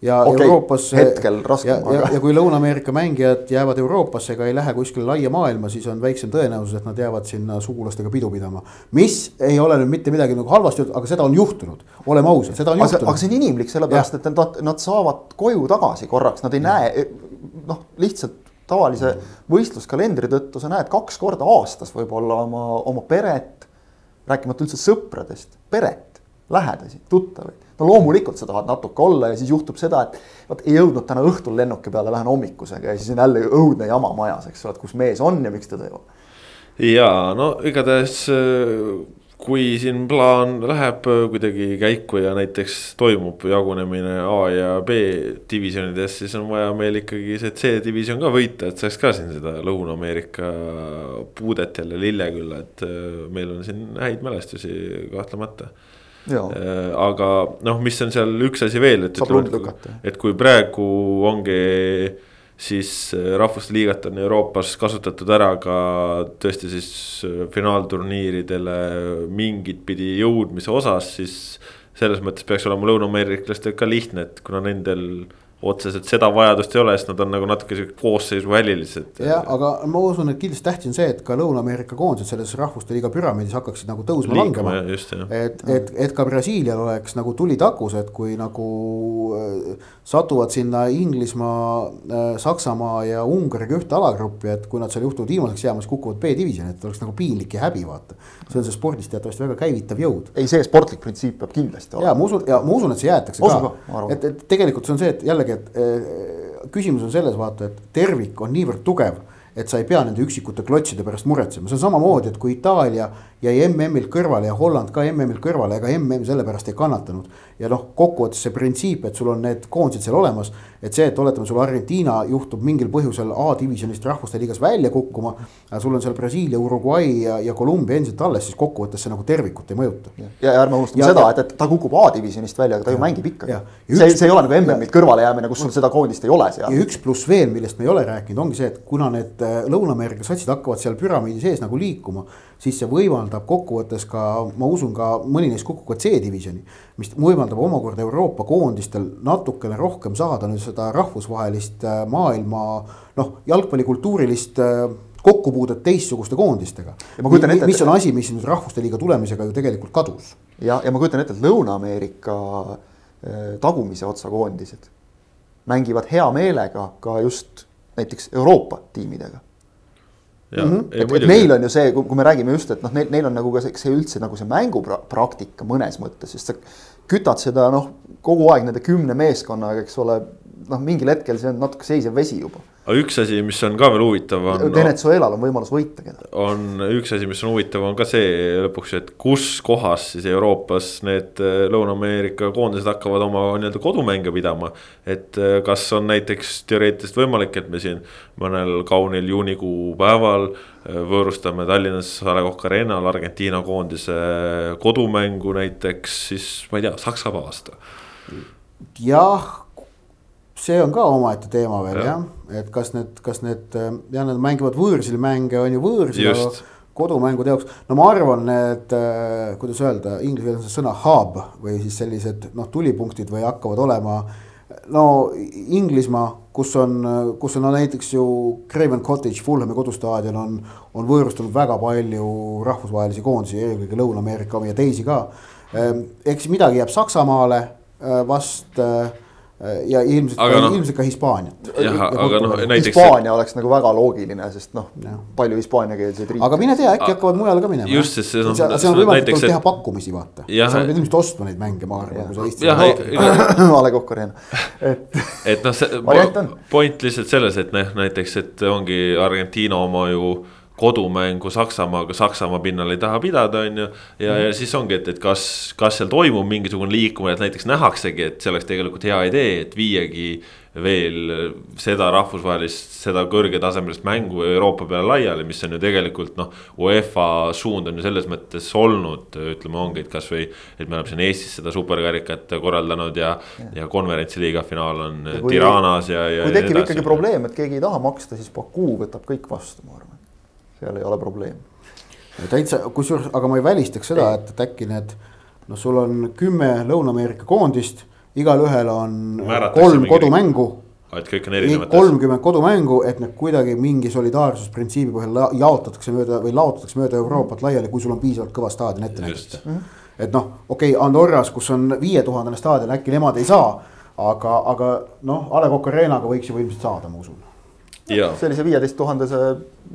ja okay, Euroopas. hetkel raskem. ja, ja, ja kui Lõuna-Ameerika mängijad jäävad Euroopasse ega ei lähe kuskile laia maailma, siis on väiksem tõenäosus, et nad jäävad sinna sugulastega pidu pidama. mis ei ole nüüd mitte midagi nagu halvasti, aga seda on juhtunud, oleme ausad, seda on aga juhtunud. aga see on inimlik, sellepärast et nad, nad saavad koju tagasi korraks, nad ei ja. näe noh, lihtsalt tavalise võistluskalendri tõttu sa näed kaks korda aastas võib-olla oma, oma peret, rääkimata üldse sõpradest, peret, lähedasi, tuttavaid. no loomulikult sa tahad natuke olla ja siis juhtub seda, et vot ei jõudnud täna õhtul lennuki peale, lähen hommikusega ja siis on jälle õudne jama majas, eks ole, et kus mees on ja miks teda ei ole. ja no igatahes kui siin plaan läheb kuidagi käiku ja näiteks toimub jagunemine A ja B divisjonides, siis on vaja meil ikkagi see C-divisjon ka võita, et saaks ka siin seda Lõuna-Ameerika puudet jälle lillekülla, et äh, meil on siin häid mälestusi kahtlemata. Äh, aga noh, mis on seal üks asi veel, et, et, et kui praegu ongi siis äh, rahvuste liigat on Euroopas kasutatud ära ka tõesti siis äh, finaalturniiridele mingit pidi jõudmise osas, siis selles mõttes peaks olema lõunaameeriklastel ka lihtne, et kuna nendel otseselt seda vajadust ei ole, sest nad on nagu natuke sihuke koosseisuvälilised. jah, aga ma usun, et kindlasti tähtis on see, et ka Lõuna-Ameerika koondised selles rahvuste liiga püramiidis hakkaksid nagu tõusma-langema. et, et, et ka Brasiilial oleks nagu tuli takus, et kui nagu äh, satuvad sinna Inglismaa äh,, Saksamaa ja Ungariga ühte alagruppi, et kui nad seal juhtuvad viimaseks jääma, siis kukuvad B-divisjoni, et oleks nagu piinlik ja häbi vaata. see on see spordis teatavasti väga käivitav jõud. ei, see sportlik printsiip peab kindlasti olema. ja ma usun, ja ma usun, et see jäetakse Osu ka, ka., et, et tegelikult see on see, et jällegi jällegi, et eh, küsimus on selles vaata, et tervik on niivõrd tugev, et sa ei pea nende üksikute klotside pärast muretsema, see on samamoodi, et kui Itaalia jäi MM-ilt kõrvale ja Holland ka MM-ilt kõrvale, ega MM sellepärast ei kannatanud. ja noh, kokkuvõttes see printsiip, et sul on need koondised seal olemas, et see, et oletame, sul Argentiina juhtub mingil põhjusel A-divisjonist rahvuste liigas välja kukkuma. sul on seal Brasiilia, Uruguay ja, ja Kolumbia endiselt alles, siis kokkuvõttes see nagu tervikut ei mõjuta. ja ärme unustame seda, et, et ta kukub A-divisjonist välja, aga ta ju mängib ikkagi. see, see ei ole nagu MM-ilt kõrvale jäämine, kus sul seda koondist ei ole seal. ja üks pluss veel, millest me ei ole rääkinud, ongi see, et kuna need äh, Lõuna-Ameerika satsid hakkavad seal püramiidi sees nagu liikuma. Siis see võimaldab kokkuvõttes ka, ma usun ka mõni neist kukub ka C-divisjoni. mis võimaldab omakorda Euroopa koondistel natukene rohkem saada nüüd seda rahvusvahelist äh, maailma noh, jalgpallikultuurilist kokkupuudet teistsuguste koondistega. mis on asi, mis nüüd Rahvuste Liiga tulemisega ju tegelikult kadus. ja, ja ma kujutan ette, et Lõuna-Ameerika tagumise otsa koondised mängivad hea meelega ka just näiteks Euroopa tiimidega. Mm -hmm. et, et neil on ju see, kui me räägime just, et noh, neil, neil on nagu ka see, see üldse nagu see mängupraktika mõnes mõttes, sest sa kütad seda noh, kogu aeg nende kümne meeskonnaga, eks ole. Noh, mingil hetkel see on natuke seisev vesi juba aga üks asi, mis on ka veel huvitav on. Venezuelal on võimalus võita keda. on üks asi, mis on huvitav, on ka see lõpuks, et kus kohas siis Euroopas need äh, Lõuna-Ameerika koondised hakkavad oma nii-öelda kodumänge pidama. et äh, kas on näiteks teoreetiliselt võimalik, et me siin mõnel kaunil juunikuu päeval äh, võõrustame Tallinnas A Le Coq Arena'l Argentiina koondise kodumängu näiteks siis ma ei tea, Saksamaa vastu. jah see on ka omaette teema veel jah ja., et kas need, kas need ja nad mängivad võõrsil mänge on ju võõrsil, aga kodumängude jaoks. no ma arvan, need, äh, kuidas öelda, inglise keeles on see sõna hub või siis sellised noh, tulipunktid või hakkavad olema. no Inglismaa, kus on, kus on no näiteks ju Craven Cottage, Fulhami kodustaadion on, on võõrustanud väga palju rahvusvahelisi koondisi, eelkõige Lõuna-Ameerika omi ja teisi ka. Ehm, eks midagi jääb Saksamaale äh, vast äh, Äh, ja ilmselt, ka, no, ilmselt ka Hispaaniat. jah, aga noh, näiteks. Hispaania oleks nagu väga loogiline, sest noh, palju hispaaniakeelseid riike. aga mine tea, äkki hakkavad mujale ka minema. just, sest see on. seal on võimalik näiteks, teha pakkumisi, vaata. sa pead ilmselt ostma neid mänge, ma arvan, kui sa Eestis. A Le Coq Arena, et. et noh, see point lihtsalt selles, et noh, näiteks, et ongi Argentiina oma ju kodumängu Saksamaaga, Saksamaa pinnal ei taha pidada, on ju. ja mm., ja siis ongi, et, et kas, kas seal toimub mingisugune liikumine, et näiteks nähaksegi, et see oleks tegelikult hea idee, et viiagi veel seda rahvusvahelist, seda kõrgetasemelist mängu Euroopa peale laiali, mis on ju tegelikult noh. UEFA suund on ju selles mõttes olnud, ütleme, ongi, et kasvõi, et me oleme siin Eestis seda superkarikat korraldanud ja, ja, ja konverentsiliiga finaal on kui, Tiranas ja, ja. kui tekib ikkagi probleem, et keegi ei taha maksta, siis Baku võtab kõik vastu, ma arvan seal ei ole probleemi. täitsa, kusjuures, aga ma ei välistaks seda, et, et äkki need noh, sul on kümme Lõuna-Ameerika koondist, igalühel on Määratakse kolm mingi... kodumängu. et kõik on erinevad. kolmkümmend kodumängu, et need kuidagi mingi solidaarsusprintsiibi põhjal jaotatakse mööda või laotatakse mööda Euroopat laiali, kui sul on piisavalt kõva staadion ette näidata. Mhm. et noh, okei okay,, Andorras, kus on viietuhandene staadion, äkki nemad ei saa, aga, aga noh, A Le Coq Arenaga võiks ju ilmselt saada, ma usun sellise viieteist tuhandese,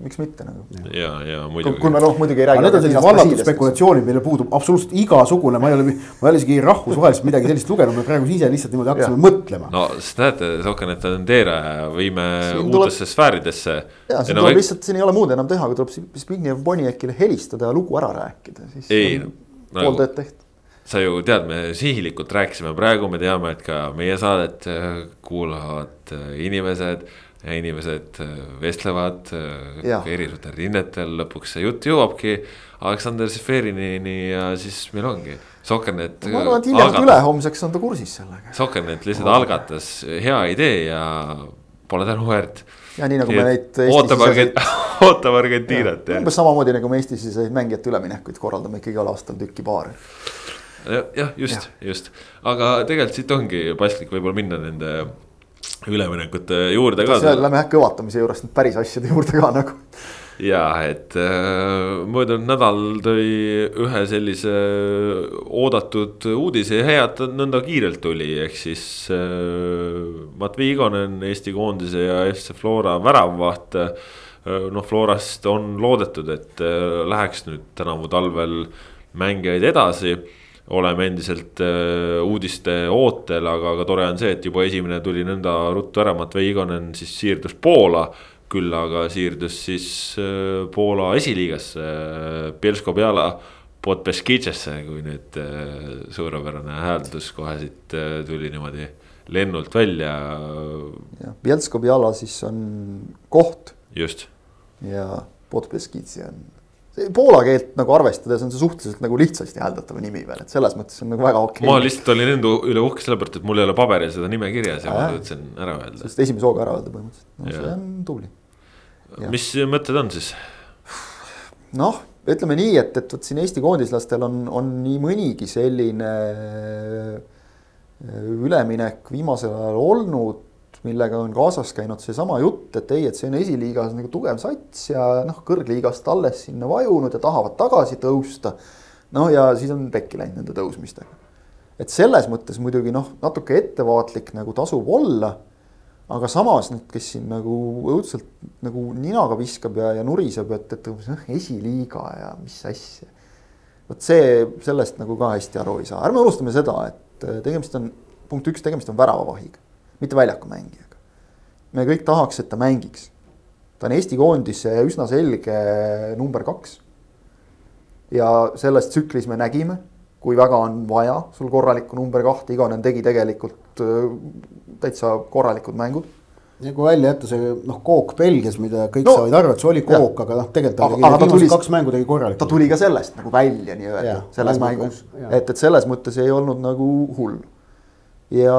miks mitte nagu. ja, ja muidugi. kui me noh, muidugi ei räägi. Need on sellised vallatud spekulatsioonid, millel puudub absoluutselt igasugune, ma ei ole, ma ei ole isegi rahvusvahelist midagi sellist lugenud, me praegu ise lihtsalt niimoodi hakkasime ja. mõtlema. no sest näete, Sokanet on teeraja, viime uutesse sfääridesse. ja siin no, tuleb lihtsalt, siin ei ole muud enam teha, kui tuleb Zbigniew Boniekile helistada ja lugu ära rääkida, siis. ei, pool tööd tehtud sa ju tead, me sihilikult rääkisime, praegu me teame, et ka meie saadet äh, kuulavad äh, inimesed ja inimesed äh, vestlevad äh, erinevatel rinnetel, lõpuks see jutt jõuabki Aleksander Seferinini ja siis meil ongi. Sokernet. ma arvan, et hiljemalt ülehomseks on ta kursis sellega. Sokernet lihtsalt oh. algatas hea idee ja pole tänuväärt. ja nii nagu me neid. ootame Argent-, ootame Argentiinat. umbes samamoodi nagu me Eestis siis mängijate üleminekuid korraldame ikkagi igal aastal tükki paari jah, just, just, aga tegelikult siit ongi paslik võib-olla minna nende üleminekute juurde ka. Lähme jah kõvatamise juurest nüüd päris asjade juurde ka nagu. ja et äh, möödunud nädal tõi ühe sellise oodatud uudise ja hea, et ta nõnda kiirelt tuli, ehk siis äh, Matvei Igonen, Eesti koondise ja FC Flora väravvaht äh,. noh, Florast on loodetud, et äh, läheks nüüd tänavu talvel mängijaid edasi oleme endiselt äh, uudiste ootel, aga, aga tore on see, et juba esimene tuli nõnda ruttu ära, Matvei Igonen siis siirdus Poola. küll aga siirdus siis äh, Poola esiliigasse äh,, Bielsko-Biala Podbeskidžesse, kui nüüd suurepärane hääldus kohe siit tuli niimoodi lennult välja. jah, Bielsko-Biala siis on koht. just. ja Podbeskidze on Poola keelt nagu arvestades on see suhteliselt nagu lihtsasti hääldatav nimi veel, et selles mõttes on nagu väga okei okay.. ma lihtsalt olin enda üle uhke sellepärast, et mul ei ole paberil seda nime kirjas ja, ja ma jõudsin ära öelda. sest esimese hooga ära öelda põhimõtteliselt, no ja. see on tubli. mis mõtted on siis? noh, ütleme nii, et, et vot siin Eesti koondislastel on, on nii mõnigi selline äh, üleminek viimasel ajal olnud, millega on kaasas käinud seesama jutt, et ei, et see on esiliigas nagu tugev sats ja noh, kõrgliigast alles sinna vajunud ja tahavad tagasi tõusta. noh, ja siis on pekki läinud nende tõusmistega. et selles mõttes muidugi noh, natuke ettevaatlik nagu tasub olla aga samas need, kes siin nagu õudselt nagu ninaga viskab ja, ja nuriseb, et, et noh, esiliiga ja mis asja. vot see, sellest nagu ka hästi aru ei saa, ärme unustame seda, et äh, tegemist on, punkt üks, tegemist on väravavahiga, mitte väljaku mängijaga. me kõik tahaks, et ta mängiks. ta on Eesti koondise üsna selge number kaks. ja selles tsüklis me nägime, kui väga on vaja sul korralikku number kahte, Igonen tegi tegelikult äh, täitsa korralikud mängud. ja kui välja jätta see noh, kook Belgias, mida kõik no, said aru, et see oli kook, aga noh, tegelikult ta tegi viimased kaks mängu tegi korralikult. ta tuli ka sellest nagu välja nii-öelda selles mängu, mängus, et, et selles mõttes ei olnud nagu hull. ja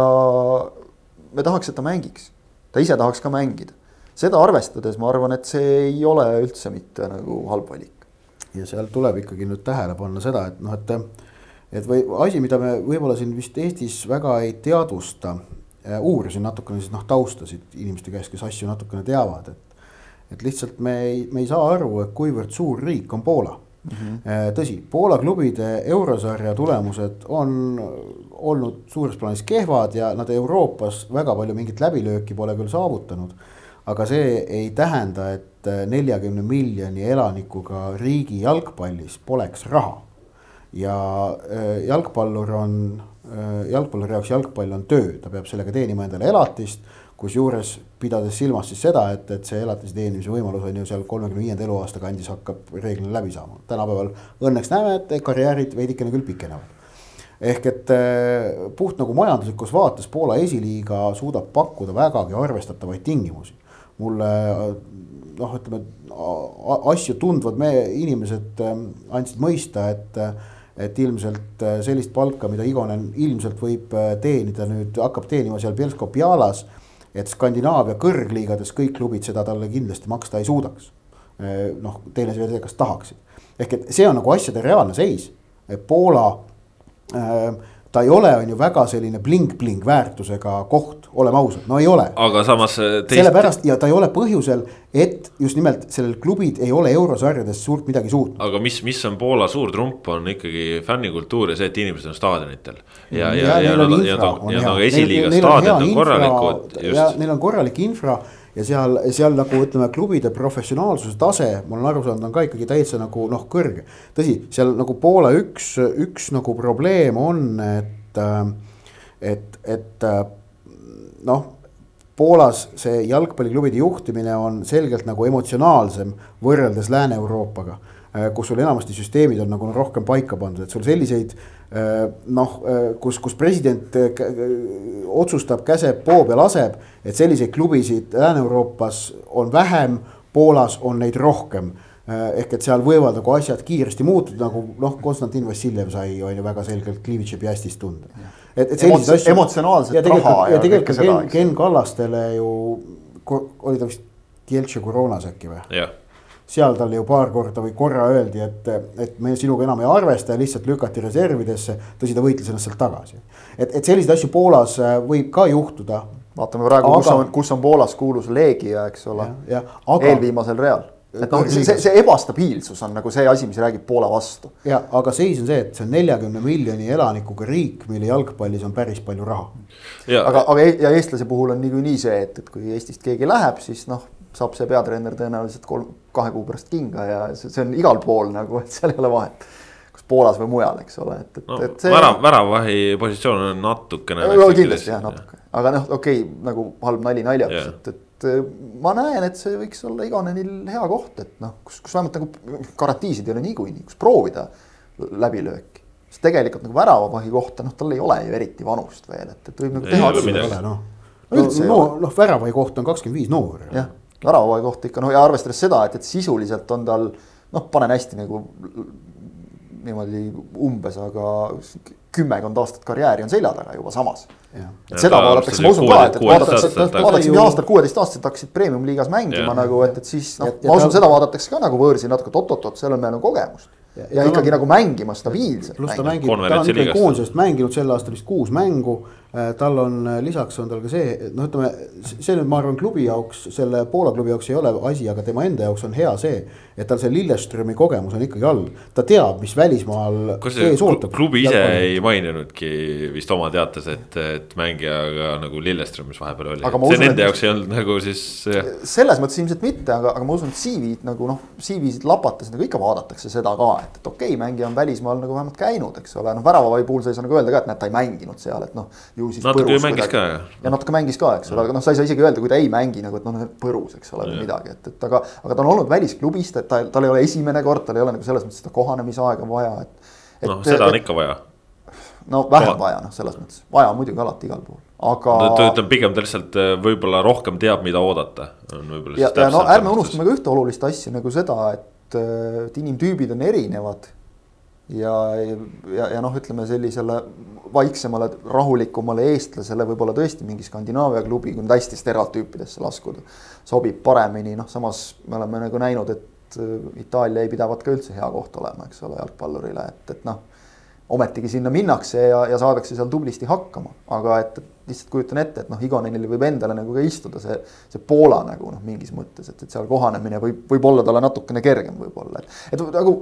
me tahaks, et ta mängiks, ta ise tahaks ka mängida. seda arvestades ma arvan, et see ei ole üldse mitte nagu halb valik. ja seal tuleb ikkagi nüüd tähele panna seda, et noh, et et või asi, mida me võib-olla siin vist Eestis väga ei teadvusta Äh, uurisin natukene siis noh taustasid inimeste käest, kes asju natukene teavad, et. et lihtsalt me ei, me ei saa aru, et kuivõrd suur riik on Poola mm. -hmm. tõsi, Poola klubide eurosarja tulemused on olnud suures plaanis kehvad ja nad Euroopas väga palju mingit läbilööki pole küll saavutanud. aga see ei tähenda, et neljakümne miljoni elanikuga riigi jalgpallis poleks raha. ja äh, jalgpallur on Äh, jalgpalluri jaoks jalgpall on töö, ta peab sellega teenima endale elatist. Kusjuures pidades silmas siis seda, et, et see elatise teenimise võimalus on ju seal kolmekümne viienda eluaasta kandis hakkab reeglina läbi saama. tänapäeval õnneks näeme, et karjäärid veidikene küll pikenevad. ehk et äh, puht nagu majanduslikus vaates Poola esiliiga suudab pakkuda vägagi arvestatavaid tingimusi. mulle noh, ütleme asju tundvad me inimesed äh, andsid mõista, et et ilmselt sellist palka, mida Igonen ilmselt võib teenida nüüd, hakkab teenima seal Bielsko-Bialas. Et Skandinaavia kõrgliigades kõik klubid seda talle kindlasti maksta ei suudaks. Noh, teine see, kas tahaksid, ehk et see on nagu asjade reaalne seis. Poola äh, ta ei ole, on ju väga selline bling-bling väärtusega koht, oleme ausad, no ei ole. aga samas teist.... sellepärast ja ta ei ole põhjusel, et just nimelt sellel klubid ei ole eurosarjades suurt midagi suutnud. aga mis, mis on Poola suur trump, on ikkagi fännikultuur ja see, et inimesed on staadionitel. ja, ja, ja, ja, ja, ja, ja, ja esiliiga staadionid on korralikud. ja neil on korralik infra ja seal, seal nagu ütleme, klubide professionaalsuse tase, ma olen aru saanud, on ka ikkagi täitsa nagu noh, kõrge. tõsi, seal nagu Poola üks, üks nagu probleem on, et, et, et noh. Poolas see jalgpalliklubide juhtimine on selgelt nagu emotsionaalsem võrreldes Lääne-Euroopaga kus sul enamasti süsteemid on nagu rohkem paika pandud, et sul selliseid noh, äh, kus, kus president äh, otsustab, käseb, poob ja laseb, et selliseid klubisid Lääne-Euroopas on vähem, Poolas on neid rohkem ehk et seal võivad nagu asjad kiiresti muutuda, nagu noh, Konstantin Vassiljev sai, on ju väga selgelt Klivitši Piastist tunda. et, et selliseid asju. emotsionaalset raha ja, ja tegelikult Ken, Ken Kallastele ju, oli ta vist Kieltši koroonas äkki või? jah seal talle ju paar korda või korra öeldi, et, et me sinuga enam ei arvesta ja lihtsalt lükati reservidesse. tõsi, ta võitles ennast sealt tagasi. et, et selliseid asju Poolas äh, võib ka juhtuda. vaatame praegu aga..., kus on, kus on Poolas kuulus Leegia, eks ole. Aga... eelviimasel real et noh, see, see, see ebastabiilsus on nagu see asi, mis räägib Poola vastu. ja, aga seis on see, et see on neljakümne miljoni elanikuga riik, mille jalgpallis on päris palju raha. aga, aga e-, ja eestlase puhul on niikuinii see, et, et kui Eestist keegi läheb, siis noh, saab see peatreener tõenäoliselt kolm, kahe kuu pärast kinga ja see, see on igal pool nagu, et seal ei ole vahet. kas Poolas või mujal, eks ole, et, et no,, et see. värav, väravvahi positsioon on natukene. no kindlasti jah, natuke, aga noh, okei okay,, nagu halb nali naljaks, et, et ma näen, et see võiks olla Igonenil hea koht, et noh, kus, kus vähemalt nagu garantiisid ei ole niikuinii, kus proovida läbilööki sest tegelikult nagu väravavahi kohta, noh, tal ei ole ju eriti vanust veel, et, et võib nagu teha. noh, no, no, noh, väravavahi koht on kakskümmend viis noor. jah väravavahi kohta ikka noh, ja arvestades seda, et, et sisuliselt on tal noh, panen hästi nagu niimoodi umbes, aga kümmekond aastat karjääri on selja taga juba samas. et seda ta vaadatakse, ma usun ka, et, et vaadatakse, tagasi. vaadatakse ju- aastal kuueteistaastased hakkasid premium-liigas mängima Jah. nagu, et, et siis noh Ja-, ja ma usun, ta- seda vaadatakse ka nagu võõrsi natuke, et oot-oot-oot, seal on meil nagu kogemust. Ja- ja, ja ja ikkagi on- nagu mängima stabiilselt. pluss ta mängib, ta on ikkagi koondisest mänginud sel aastal vist kuus mängu. Tal on lisaks on tal ka see, noh, ütleme see nüüd, ma arvan, klubi jaoks, selle Poola klubi jaoks ei ole asi, aga tema enda jaoks on hea see. et tal see Lilleströmi kogemus on ikkagi all, ta teab, mis välismaal ees ootab. klubi ise ei maininudki vist oma teates, et, et mängijaga nagu Lilleströmis vahepeal oli, see usun, nende et- jaoks ei olnud nagu siis selles mõttes ilmselt mitte, aga, aga ma usun, et CV-d nagu noh, CV-sid lapates nagu ikka vaadatakse seda ka, et, et okei okay,, mängija on välismaal nagu vähemalt käinud, eks ole, noh väravavai puhul sa ei saa nagu öelda ka, et näed, ta ei mänginud seal, et noh. Ju siis Natuke põrus mängis kuidagi. ka, ja natuke mängis ka, eks ole, aga noh, sa ei saa isegi öelda, kui ta ei mängi nagu, et noh, põrus, eks ole, või midagi, et, et aga, aga ta on olnud välisklubis, ta, ta, tal ei ole esimene kord, tal ei ole nagu selles mõttes seda kohanemisaega vaja, et. et- noh, seda on ikka vaja. no vähem vaja, noh, selles mõttes, vaja on muidugi alati igal pool, aga. ütleme pigem ta lihtsalt äh, võib-olla rohkem teab, mida oodata. ja, ja no ärme unustame ka ühte olulist asja nagu seda, et, et inimtüübid on erinevad. Ja, ja, ja noh, ütleme sellisele vaiksemale, rahulikumale eestlasele võib-olla tõesti mingi Skandinaavia klubi, kui nüüd hästi stereotüüpidesse laskuda. sobib paremini, noh, samas me oleme nagu näinud, et äh, Itaalia ei pidavat ka üldse hea koht olema, eks ole, jalgpallurile, et, et noh ometigi sinna minnakse ja, ja saadakse seal tublisti hakkama, aga et, lihtsalt kujutan ette, et noh, Igonenil võib endale nagu ka istuda see, see Poola nagu noh, mingis mõttes, et, et seal kohanemine võib, võib olla talle natukene kergem võib-olla, et, et nagu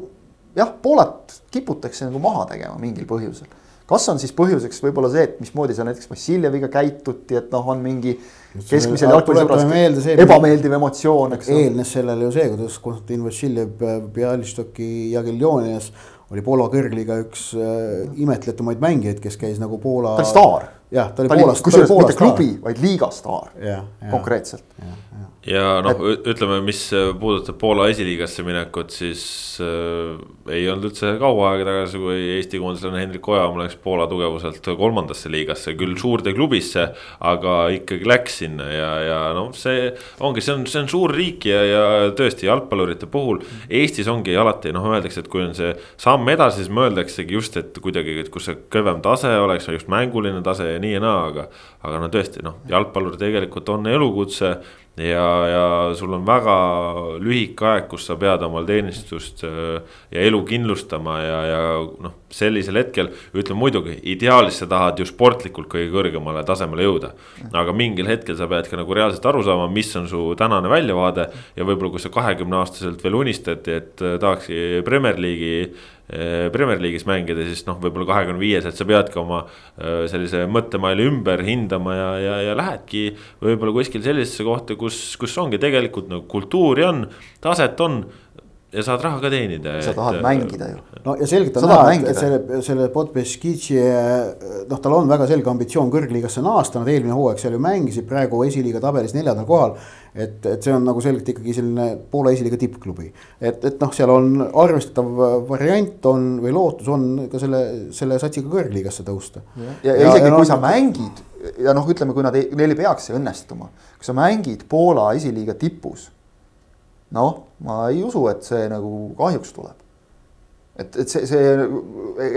jah, Poolat kiputakse nagu maha tegema mingil põhjusel. kas on siis põhjuseks võib-olla see, et mismoodi seal näiteks Vassiljeviga käituti, et noh, on mingi keskmisel jalgpallisõbrast ebameeldiv emotsioon, eks ole. eelnes sellele ju see, kuidas Konstantin Vassiljev Bialystoki Jagiellonias oli Poola kõrgliiga üks äh, imetletumaid mängijaid, kes käis nagu Poola. ta oli staar. jah, ta oli Poolast. kusjuures mitte klubi, vaid liiga staar. konkreetselt. Ja noh, ütleme, mis puudutab Poola esiliigasse minekut, siis äh, ei olnud üldse kaua aega tagasi, kui Eesti koondislane Hendrik Ojamaa läks Poola tugevuselt kolmandasse liigasse, küll suurde klubisse. aga ikkagi läks sinna ja, ja noh, see ongi, see on, see on suur riik ja, ja tõesti jalgpallurite puhul. Eestis ongi alati noh, öeldakse, et kui on see samm edasi, siis mõeldaksegi just, et kuidagi, et kus see kõvem tase oleks, just mänguline tase ja nii ja naa, aga. aga no tõesti noh, jalgpallur tegelikult on elukutse ja, ja sul on väga lühike aeg, kus sa pead omal teenistust äh, ja elu kindlustama ja, ja noh, sellisel hetkel. ütleme muidugi, ideaalis sa tahad ju sportlikult kõige kõrgemale tasemele jõuda. aga mingil hetkel sa pead ka nagu reaalselt aru saama, mis on su tänane väljavaade. ja võib-olla, kui sa kahekümne aastaselt veel unistad, et äh, tahakski Premier League'i Premier League'is mängida, siis noh, võib-olla kahekümne viieselt sa peadki oma äh, sellise mõttemaili ümber hindama ja, ja, ja lähedki võib-olla kuskil sellisesse kohta, kus, kus ongi tegelikult nagu kultuuri on, taset on ja saad raha ka teenida. sa tahad et, mängida ju. no ja selgelt on näha, et, selle, selle Podbeskici, noh, tal on väga selge ambitsioon kõrgliigasse naasta, nad eelmine hooaeg seal ju mängisid, praegu esiliiga tabelis neljandal kohal. et, et see on nagu selgelt ikkagi selline Poola esiliiga tippklubi. et, et noh, seal on arvestatav variant on või lootus on ka selle, selle satsiga kõrgliigasse tõusta. ja, ja, ja isegi ja, kui no, sa mängid ja noh, ütleme, kui nad ei, neil ei peaks see õnnestuma, kui sa mängid Poola esiliiga tipus. Noh, ma ei usu, et see nagu kahjuks tuleb. et, et see, see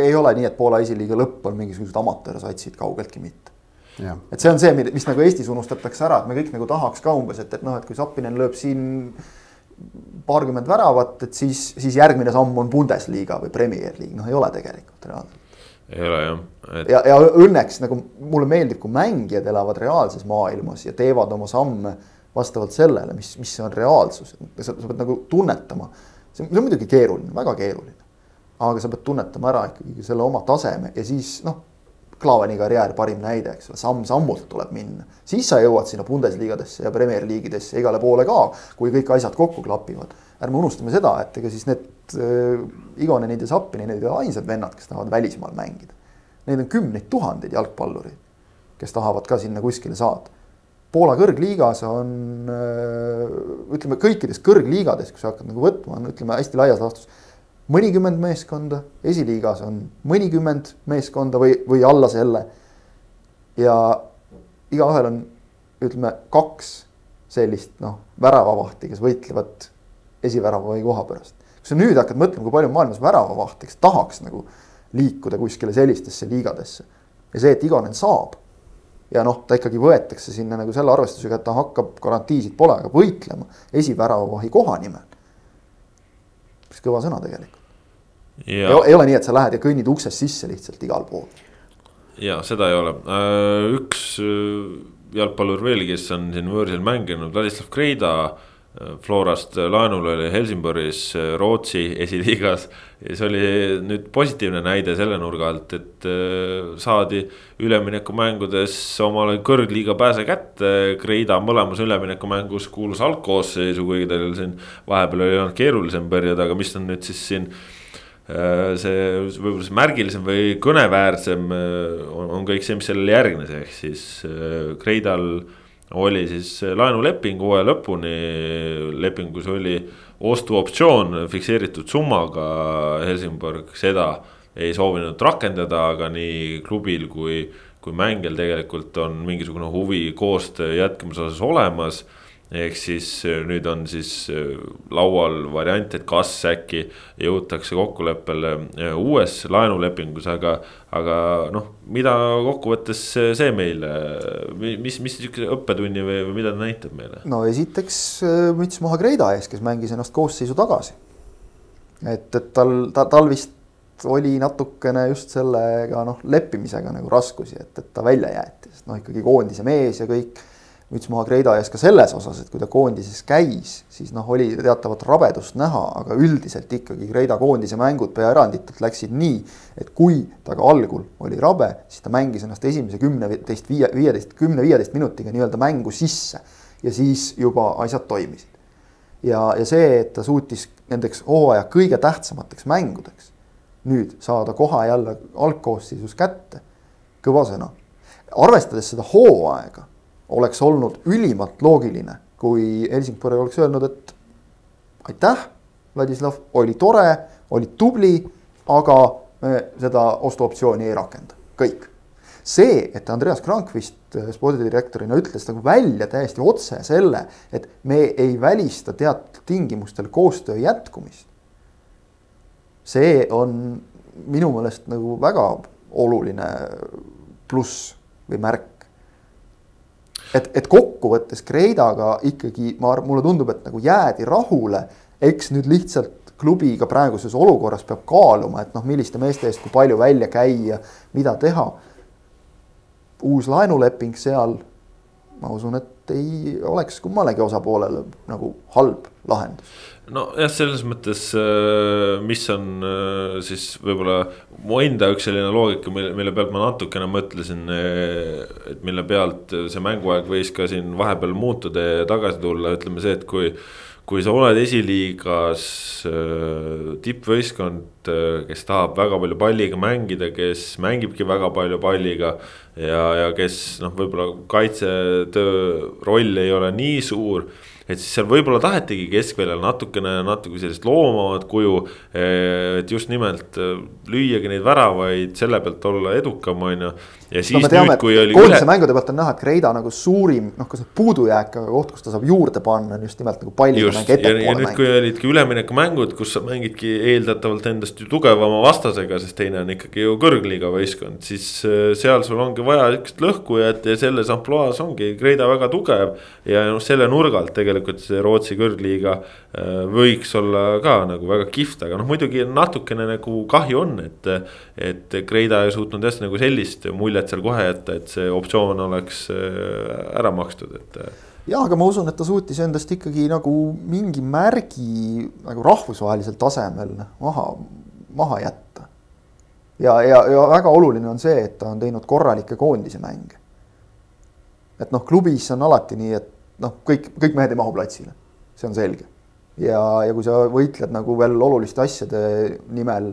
ei ole nii, et Poola esiliiga lõpp on mingisugused amatöörsatsid, kaugeltki mitte. et see on see, mis nagu Eestis unustatakse ära, et me kõik nagu tahaks ka umbes, et, et noh, et kui Zappinen lööb siin paarkümmend väravat, et siis, siis järgmine samm on Bundesliga või Premier League, noh ei ole tegelikult reaalselt ei ole jah et.... ja, ja õnneks nagu mulle meeldib, kui mängijad elavad reaalses maailmas ja teevad oma samme vastavalt sellele, mis, mis on reaalsus, sa, sa pead nagu tunnetama. see on muidugi keeruline, väga keeruline. aga sa pead tunnetama ära ikkagi selle oma taseme ja siis noh. Klaaveni karjäär, parim näide, eks ole, samm-sammult tuleb minna, siis sa jõuad sinna Bundesligadesse ja Premier League'idesse igale poole ka, kui kõik asjad kokku klapivad. ärme unustame seda, et ega siis need äh, Igonenid ja Zappinid ei ole ainsad vennad, kes tahavad välismaal mängida. Neid on kümneid tuhandeid jalgpallureid, kes tahavad ka sinna kuskile saada. Poola kõrgliigas on ütleme kõikides kõrgliigades, kui sa hakkad nagu võtma, on ütleme hästi laias laastus mõnikümmend meeskonda, esiliigas on mõnikümmend meeskonda või, või alla selle. ja igaühel on, ütleme, kaks sellist noh, väravavahti, kes võitlevad esivärava või koha pärast. kui sa nüüd hakkad mõtlema, kui palju maailmas väravavahte, kes tahaks nagu liikuda kuskile sellistesse liigadesse. ja see, et Igonen saab ja noh, ta ikkagi võetakse sinna nagu selle arvestusega, et ta hakkab, garantiisid pole, aga võitlema esiväravavahi koha nimel. päris kõva sõna tegelikult. Ei, ei ole nii, et sa lähed ja kõnnid uksest sisse lihtsalt igal pool. ja seda ei ole, äh, üks äh, jalgpallur veel, kes on siin võõrsil mänginud, Vladislav Kreida Florast laenul oli Helsingborgis Rootsi esiliigas. see oli nüüd positiivne näide selle nurga alt, et äh, saadi üleminekumängudes omale kõrgliiga pääse kätte. Kreida mõlemas üleminekumängus kuulus algkoosseisu, kuigi tal siin vahepeal oli olnud keerulisem periood, aga mis on nüüd siis siin äh, see võib-olla see märgilisem või kõneväärsem äh, on, on kõik see, mis sellele järgnes, ehk siis Kreidal oli siis laenuleping hooaja lõpuni, lepingus oli ostuoptsioon fikseeritud summaga, Helsingborg seda ei soovinud rakendada, aga nii klubil kui, kui mängijal tegelikult on mingisugune huvi koostöö jätkamise osas olemas ehk siis äh, nüüd on siis äh, laual variant, et kas äkki jõutakse kokkuleppele äh, uues laenulepingus, aga. aga noh, mida kokkuvõttes see meile, mis, mis sihukese õppetunni või, või mida ta näitab meile? no esiteks müts maha Kreida ees, kes mängis ennast koosseisu tagasi. et, et tal, ta, tal vist oli natukene just sellega noh, leppimisega nagu raskusi, et, et ta välja jäeti, sest noh, ikkagi koondise mees ja kõik müts maha Kreida ees ka selles osas, et kui ta koondises käis, siis noh, oli teatavat rabedust näha, aga üldiselt ikkagi Kreida koondise mängud pea eranditult läksid nii, et kui ta ka algul oli rabe, siis ta mängis ennast esimese kümneteist, viie, viieteist, kümne-viieteist minutiga nii-öelda mängu sisse ja siis juba asjad toimisid. ja, ja see, et ta suutis nendeks hooaja kõige tähtsamateks mängudeks nüüd saada koha jälle algkoosseisus kätte, kõva sõna. arvestades seda hooaega oleks olnud ülimalt loogiline, kui Helsingborg oleks öelnud, et aitäh, Vladislav, oli tore, olid tubli, aga me seda ostuoptsiooni ei rakenda, kõik. see, et Andreas Krankvist äh, spordidirektorina ütles nagu välja täiesti otse selle, et me ei välista teatud tingimustel koostöö jätkumist. see on minu meelest nagu väga oluline pluss või märk et, et kokkuvõttes Kreidaga ikkagi ma, mulle tundub, et nagu jäädi rahule, eks nüüd lihtsalt klubi ka praeguses olukorras peab kaaluma, et noh, milliste meeste eest kui palju välja käia, mida teha. uus laenuleping seal, ma usun, et ei oleks kummalegi osapoolele nagu halb lahendus nojah, selles mõttes, äh, mis on äh, siis võib-olla mu enda üks selline loogika, mille, mille pealt ma natukene mõtlesin. Äh, et mille pealt see mänguaeg võis ka siin vahepeal muutuda ja tagasi tulla, ütleme see, et kui. Kui sa oled esiliigas tippvõistkond, kes tahab väga palju palliga mängida, kes mängibki väga palju palliga. ja, ja kes noh, võib-olla kaitsetöö roll ei ole nii suur et siis seal võib-olla tahetigi keskväljal natukene, natuke sellist loomavat kuju. et just nimelt äh, lüüagi neid väravaid, selle pealt olla edukam, on ju. Ja siis no, teame, nüüd, kui oli. koondise üle... mängude pealt on näha, et Kreida nagu suurim, noh, kas puudujääk, aga koht, kus ta saab juurde panna, on just nimelt nagu mäng, ettepoole mäng. ja nüüd, kui olidki üleminekumängud, kus sa mängidki eeldatavalt endast ju tugevama vastasega, sest teine on ikkagi ju kõrgliiga võistkond, siis äh, seal sul ongi vaja sihukest lõhkujat ja selles ampluaas ongi Kreida väga tugev. ja noh, selle nurga alt tegelikult tegelikult see Rootsi kõrgliiga äh, võiks olla ka nagu väga kihvt, aga noh, muidugi natukene nagu kahju on, et. et Kreida ei suutnud jah nagu sellist muljet seal kohe jätta, et see optsioon oleks äh, ära makstud, et jah, aga ma usun, et ta suutis endast ikkagi nagu mingi märgi nagu rahvusvahelisel tasemel maha, maha jätta. ja, ja, ja väga oluline on see, et ta on teinud korralikke koondise mänge. et noh, klubis on alati nii, et noh, kõik, kõik mehed ei mahu platsile, see on selge. ja, ja kui sa võitled nagu veel oluliste asjade nimel,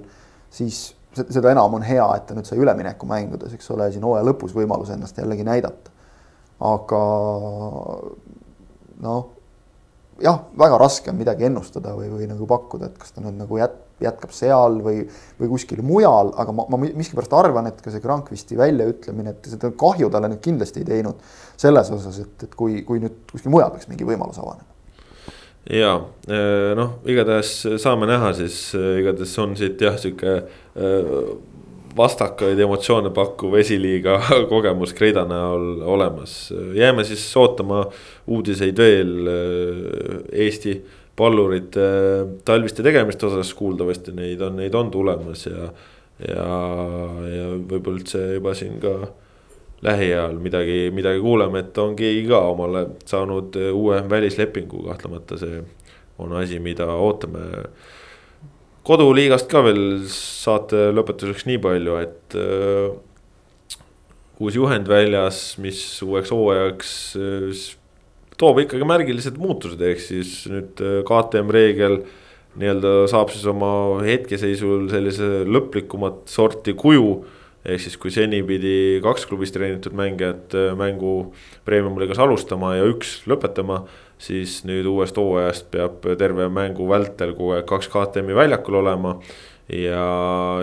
siis seda enam on hea, et ta nüüd sai üleminekumängudes, eks ole, siin hooaja lõpus võimalus ennast jällegi näidata. aga noh, jah, väga raske on midagi ennustada või, või nagu pakkuda, et kas ta nüüd nagu jät-, jätkab seal või, või kuskil mujal, aga ma, ma miskipärast arvan, et ka see Grankvisti väljaütlemine, et seda kahju talle nüüd kindlasti ei teinud selles osas, et, et kui, kui nüüd kuskil mujal peaks mingi võimalus avanema ja noh, igatahes saame näha siis, igatahes on siit jah, sihuke vastakaid emotsioone pakkuv esiliiga kogemus Kreida näol olemas. jääme siis ootama uudiseid veel Eesti pallurite talviste tegemiste osas, kuuldavasti neid on, neid on tulemas ja. ja, ja võib-olla üldse juba siin ka lähiajal midagi, midagi kuuleme, et on keegi ka omale saanud uue välislepingu, kahtlemata see on asi, mida ootame. koduliigast ka veel saate lõpetuseks nii palju, et äh, uus juhend väljas, mis uueks hooajaks äh, toob ikkagi märgilised muutused, ehk siis nüüd KTM reegel nii-öelda saab siis oma hetkeseisul sellise lõplikumat sorti kuju ehk siis, kui seni pidi kaks klubis treenitud mängijat äh, mängu premium-liigas alustama ja üks lõpetama. siis nüüd uuest hooajast peab terve mängu vältel kogu aeg kaks KTM-i väljakul olema. ja,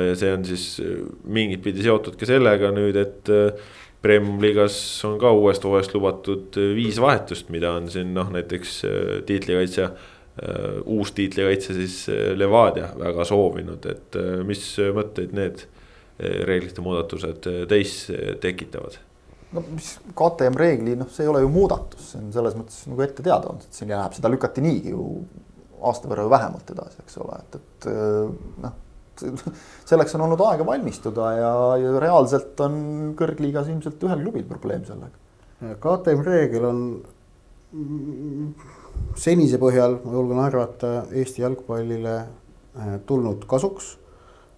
ja see on siis äh, mingit pidi seotud ka sellega nüüd, et äh, Premium-liigas on ka uuest hooajast lubatud viis vahetust, mida on siin noh, näiteks tiitlikaitsja uus tiitlikaitse siis Levadia väga soovinud, et mis mõtteid need reeglite muudatused teis tekitavad? no mis KTM reegli, noh, see ei ole ju muudatus, see on selles mõttes nagu ette teada olnud, et siin läheb, seda lükati niigi ju aasta võrra vähemalt edasi, eks ole, et, et noh. selleks on olnud aega valmistuda ja, ja reaalselt on kõrgliigas ilmselt ühel klubil probleem sellega. KTM reegel on senise põhjal, ma julgen arvata, Eesti jalgpallile tulnud kasuks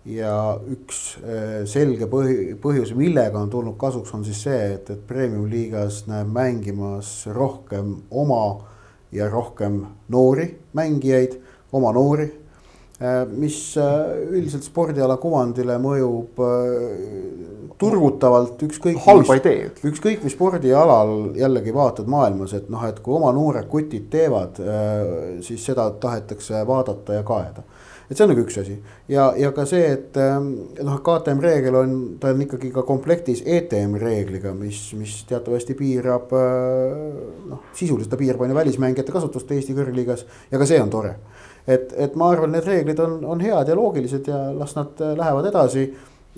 ja üks äh, selge põhi, põhjus, millega on tulnud kasuks, on siis see, et, et premium-liigas näeb mängimas rohkem oma ja rohkem noori mängijaid, oma noori. Äh, mis äh, üldiselt spordiala kuvandile mõjub turgutavalt, ükskõik. halba idee. ükskõik mis spordialal jällegi vaatad maailmas, et noh, et kui oma noored kutid teevad, siis seda tahetakse vaadata ja kaeda et see on nagu üks asi. Ja, ja ka see, et ähm, noh, KTM reegel on, ta on ikkagi ka komplektis ETM reegliga, mis, mis teatavasti piirab äh, noh, sisuliselt ta piirab on ju välismängijate kasutust Eesti kõrgliigas. Ja ka see on tore. et, et ma arvan, need reeglid on, on head ja loogilised ja las nad äh, lähevad edasi.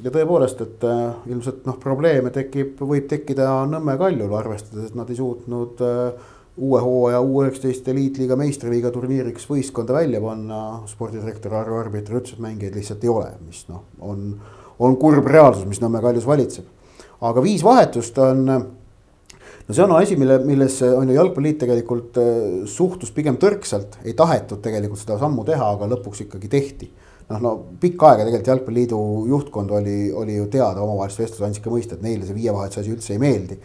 Ja tõepoolest, et äh, ilmselt noh, probleeme tekib, võib tekkida Nõmme Kaljul, arvestades, et nad ei suutnud äh, uue hooaja U19 eliitliiga meistriliiga turniiriks võistkonda välja panna. spordidirektor Arvo Arbiter ütles, et mängijaid lihtsalt ei ole, mis noh, on, on kurb reaalsus, mis Nõmme kaljus valitseb. aga viis vahetust on, no see on asi, mille, millesse on ju jalgpalliliit tegelikult äh, suhtus pigem tõrksalt, ei tahetud tegelikult seda sammu teha, aga lõpuks ikkagi tehti noh, no pikka aega tegelikult Jalgpalliliidu juhtkond oli, oli ju teada omavahelises vestluses andis ka mõista, et neile see viievahetuse asi üldse ei meeldi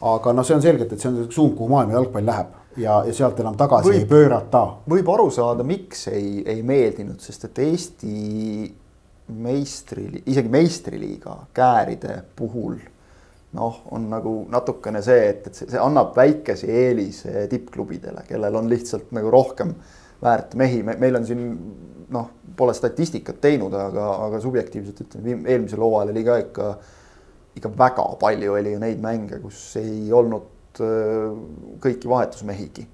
aga noh, see on selgelt, et see on suund, kuhu maailma jalgpall läheb ja, ja sealt enam tagasi võib, ei pöörata. võib aru saada, miks ei, ei meeldinud, sest et Eesti meistri, isegi meistriliiga kääride puhul noh, on nagu natukene see, et, et see, see annab väikese eelise tippklubidele, kellel on lihtsalt nagu rohkem väärt mehi me,, meil on siin noh, pole statistikat teinud, aga, aga subjektiivselt ütlen, eelmisel hooajal oli ka ikka ikka väga palju oli ju neid mänge, kus ei olnud äh, kõiki vahetusmehigi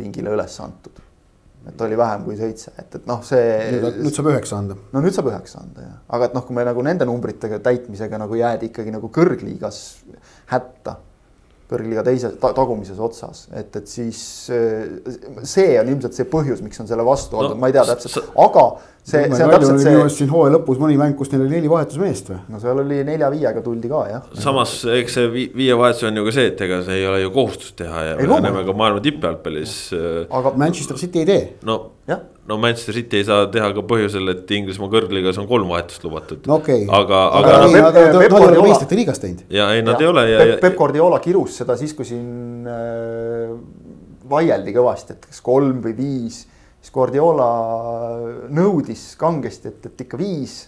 pingile üles antud. et oli vähem kui seitse, et, et noh, see. nüüd saab üheksa anda. no nüüd saab üheksa anda jah, aga et noh, kui me nagu nende numbritega täitmisega nagu jäädi ikkagi nagu kõrgliigas hätta kõrgliiga teises ta, tagumises otsas, et, et siis äh, see on ilmselt see põhjus, miks on selle vastu oldud no,, ma ei tea täpselt, aga see, see on täpselt see. siin hooaja lõpus mõni mäng, kus neil oli neli vahetusmeest või? no seal oli nelja-viiega tuldi ka jah. samas eks see viie vahetus on ju ka see, et ega see ei ole ju kohustus teha ja me näeme ka maailma tippjalgpallis. Äh, aga Manchester City ei tee. no no Manchester City ei saa teha ka põhjusel, et Inglismaa kõrgliigas on kolm vahetust lubatud no,. Okay. aga, aga, aga. Nad ei ole meistrite liigas teinud. ja ei, nad ja, ei ole ja. Pep, Pep Guardiola kirus seda siis, kui siin äh, vaieldi kõvasti, et kas kolm või viis. Siis Guardiola nõudis kangesti, et, et ikka viis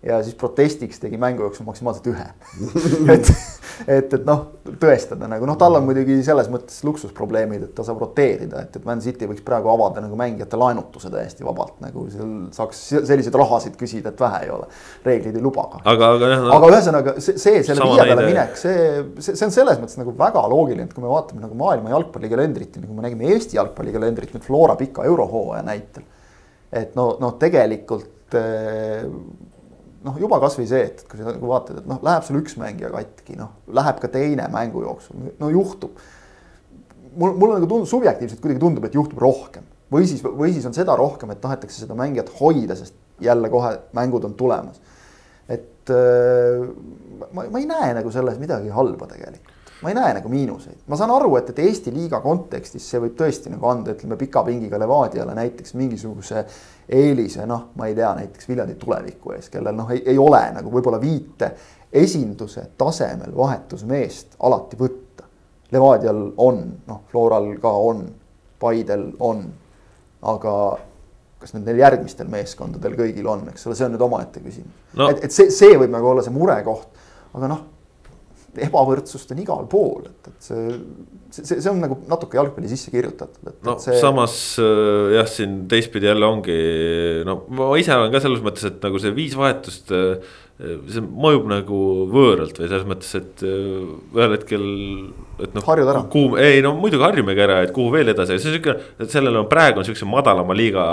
ja siis protestiks tegi mängu jooksul maksimaalselt ühe et, et, et noh, tõestada nagu noh, tal on muidugi selles mõttes luksusprobleemid, et ta saab roteerida, et, et Man City võiks praegu avada nagu mängijate laenutuse täiesti vabalt nagu seal saaks selliseid rahasid küsida, et vähe ei ole. reeglid ei luba ka. aga, aga jah no,. aga ühesõnaga see, see selle viie peale minek, see, see, see on selles mõttes nagu väga loogiline, et kui me vaatame nagu maailma jalgpallikalendrit ja nagu me nägime Eesti jalgpallikalendrit nüüd Flora pika eurohooaja näitel. et no, noh, tegelikult eh, noh, juba kasvõi see, et kui sa nagu vaatad, et noh, läheb sul üks mängija katki, noh, läheb ka teine mängu jooksul, no juhtub. mul, mulle nagu tundub subjektiivselt kuidagi tundub, et juhtub rohkem või siis, või siis on seda rohkem, et tahetakse seda mängijat hoida, sest jälle kohe mängud on tulemas. et äh, ma, ma ei näe nagu selles midagi halba tegelikult ma ei näe nagu miinuseid, ma saan aru, et, et Eesti liiga kontekstis see võib tõesti nagu anda, ütleme pika pingiga Levadiale näiteks mingisuguse eelise, noh, ma ei tea, näiteks Viljandi tuleviku ees, kellel noh, ei, ole nagu võib-olla viite esinduse tasemel vahetusmeest alati võtta. Levadial on, noh, Floral ka on, Paidel on, aga kas nüüd neil järgmistel meeskondadel kõigil on, eks ole, see on nüüd omaette küsimus no.. et, et see, see võib nagu olla see murekoht, aga noh ebavõrdsust on igal pool, et, et see, see, see on nagu natuke jalgpalli sisse kirjutatud, et. no see... samas äh, jah, siin teistpidi jälle ongi, no ma ise olen ka selles mõttes, et nagu see viis vahetust äh, see mõjub nagu võõralt või selles mõttes, et äh, ühel hetkel. et noh. harjud ära. kuhu, ei no muidugi harjumegi ära, et kuhu veel edasi, see on sihuke, et sellel on praegu on siukse madalama liiga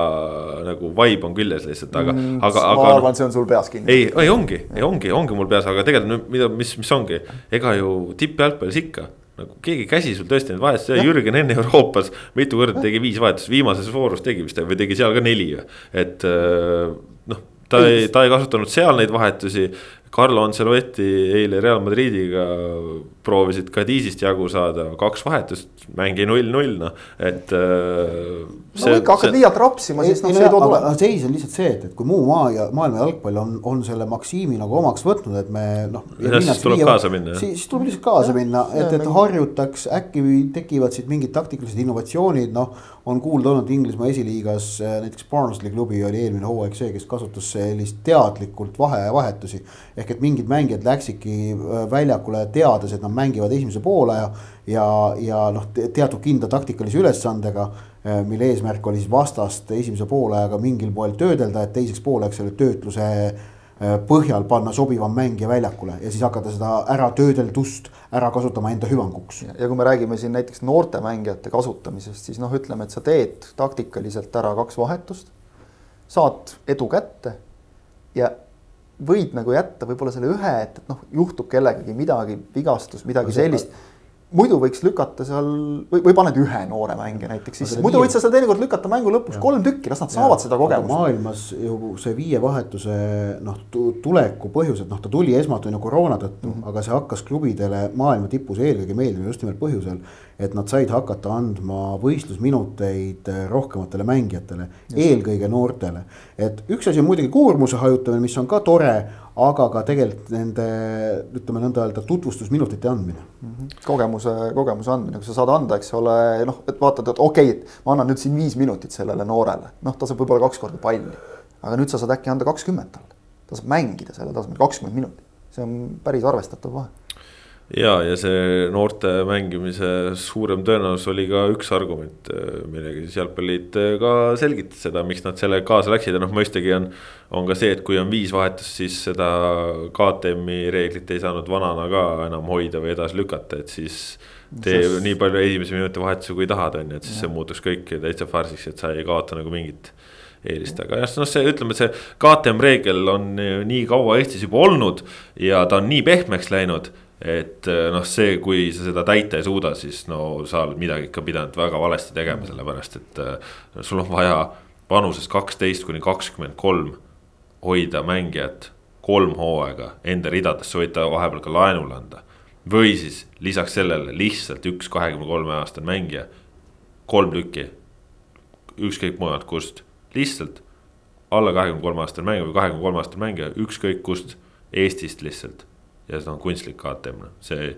nagu vibe on küljes lihtsalt, aga mm,, aga, aga. ma arvan no,, see on sul peas kinni. ei, ei ongi, ei ongi, ongi mul peas, aga tegelikult mida, mis, mis ongi, ega ju tippjalgpallis ikka nagu keegi käsi sul tõesti neid vahetusi, Jürgen enne Euroopas mitu korda tegi viis vahetust, viimases voorus tegi vist või tegi seal ka neli et äh, noh ta ei, ta ei kasutanud seal neid vahetusi. Carlo Ancelotti eile Real Madridiga proovisid Kadisist jagu saada, kaks vahetust, mäng jäi null-null, noh, et äh,. no ikka hakkad liialt rapsima, siis noh, see ei too tulemust. seis on lihtsalt see, et, et kui muu maa ja maailma jalgpall on, on selle maksiimi nagu omaks võtnud, et me noh. siis tuleb viia, kaasa minna. siis, siis tuleb lihtsalt kaasa ja, minna, et, et harjutaks, äkki tekivad siit mingid taktikalised innovatsioonid, noh on kuulda olnud Inglismaa esiliigas äh, näiteks Barnsley klubi oli eelmine hooaeg see, kes kasutas sellist teadlikult vahe, vahetusi. Ehk et mingid mängijad läksidki äh, väljakule teades, et nad mängivad esimese poolaja ja, ja noh, teatud kindla taktikalise ülesandega. Äh, mille eesmärk oli siis vastast esimese poolajaga mingil moel töödelda, et teiseks pooleks selle töötluse Äh, põhjal panna sobivam mängija väljakule ja siis hakata seda ära töödeldust ära kasutama enda hüvanguks. ja kui me räägime siin näiteks noorte mängijate kasutamisest, siis noh, ütleme, et sa teed taktikaliselt ära kaks vahetust. saad edu kätte ja võid nagu jätta võib-olla selle ühe, et, et noh, juhtub kellegagi midagi, vigastus, midagi sellist muidu võiks lükata seal või, või paned ühe noore mängija näiteks sisse, muidu võid sa seal teinekord lükata mängu lõpus ja. kolm tükki, las nad ja. saavad seda kogemust. maailmas ju see viie vahetuse noh, tuleku põhjused, noh, ta tuli esmalt on ju koroona tõttu mm, -hmm. aga see hakkas klubidele maailma tipus eelkõige meeldima just nimelt põhjusel. Et nad said hakata andma võistlusminuteid rohkematele mängijatele, eelkõige noortele. et üks asi on muidugi koormuse hajutamine, mis on ka tore aga ka tegelikult nende ütleme nõnda öelda tutvustusminutite andmine mm. -hmm. kogemuse, kogemuse andmine, kui sa saad anda, eks ole, noh, et vaatad, et okei okay,, ma annan nüüd siin viis minutit sellele noorele, noh, ta saab võib-olla kaks korda palli. aga nüüd sa saad äkki anda kakskümmend talle, ta saab mängida selle tasemel kakskümmend minutit, see on päris arvestatav vahe ja, ja see noorte mängimise suurem tõenäosus oli ka üks argument, millega siis jalgpalliliit ka selgitas seda, miks nad sellega kaasa läksid ja noh, mõistagi on. on ka see, et kui on viis vahetust, siis seda KTM-i reeglit ei saanud vanana ka enam hoida või edasi lükata, et siis. tee Sest... nii palju esimese minuti vahetusi, kui tahad, on ju, et siis ja. see muutuks kõik täitsa farsiks, et sa ei kaota nagu mingit eelist, aga jah, noh, see ütleme, see KTM reegel on nii kaua Eestis juba olnud ja ta on nii pehmeks läinud et eh, noh, see, kui sa seda täita ei suuda, siis no sa oled midagi ikka pidanud väga valesti tegema, sellepärast et äh, sul on vaja vanuses kaksteist kuni kakskümmend kolm hoida mängijat kolm hooaega enda ridades, sa võid ta vahepeal ka laenule anda. või siis lisaks sellele lihtsalt üks kahekümne kolme aastane mängija, kolm tükki, ükskõik mujalt kust, lihtsalt alla kahekümne kolme aastane mängija või kahekümne kolme aastane mängija, ükskõik kust, Eestist lihtsalt ja see on kunstlik KTM, see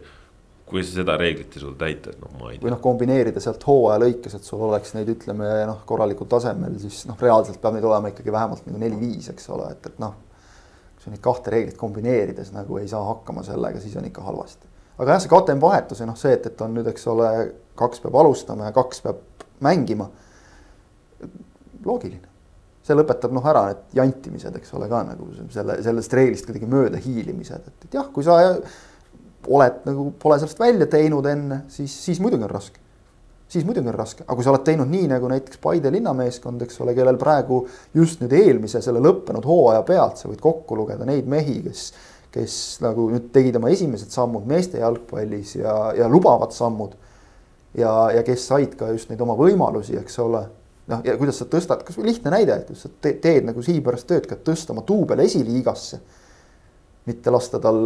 kui sa seda reeglit ei suuda täita, et noh, ma ei tea. või noh, kombineerida sealt hooaja lõikes, et sul oleks neid, ütleme noh, korralikul tasemel, siis noh, reaalselt peab neid olema ikkagi vähemalt nagu neli-viis, eks ole, et, et noh. kui sa neid kahte reeglit kombineerides nagu ei saa hakkama sellega, siis on ikka halvasti. aga jah, see KTM vahetus ja noh, see, et, et on nüüd, eks ole, kaks peab alustama ja kaks peab mängima. loogiline, see lõpetab noh ära need jantimised, eks ole ka nagu selle, sellest reeglist kuidagi mööda hiilimised, et, et jah, kui sa oled nagu, pole sellest välja teinud enne, siis, siis muidugi on raske siis muidugi on raske, aga kui sa oled teinud nii nagu näiteks Paide linnameeskond, eks ole, kellel praegu just nüüd eelmise selle lõppenud hooaja pealt sa võid kokku lugeda neid mehi, kes kes nagu nüüd tegid oma esimesed sammud meeste jalgpallis ja, ja lubavad sammud. ja, ja kes said ka just neid oma võimalusi, eks ole. Noh, ja kuidas sa tõstad, kasvõi lihtne näide, et sa te, teed nagu sihipärast tööd ka tõsta oma duubel esiliigasse. mitte lasta tal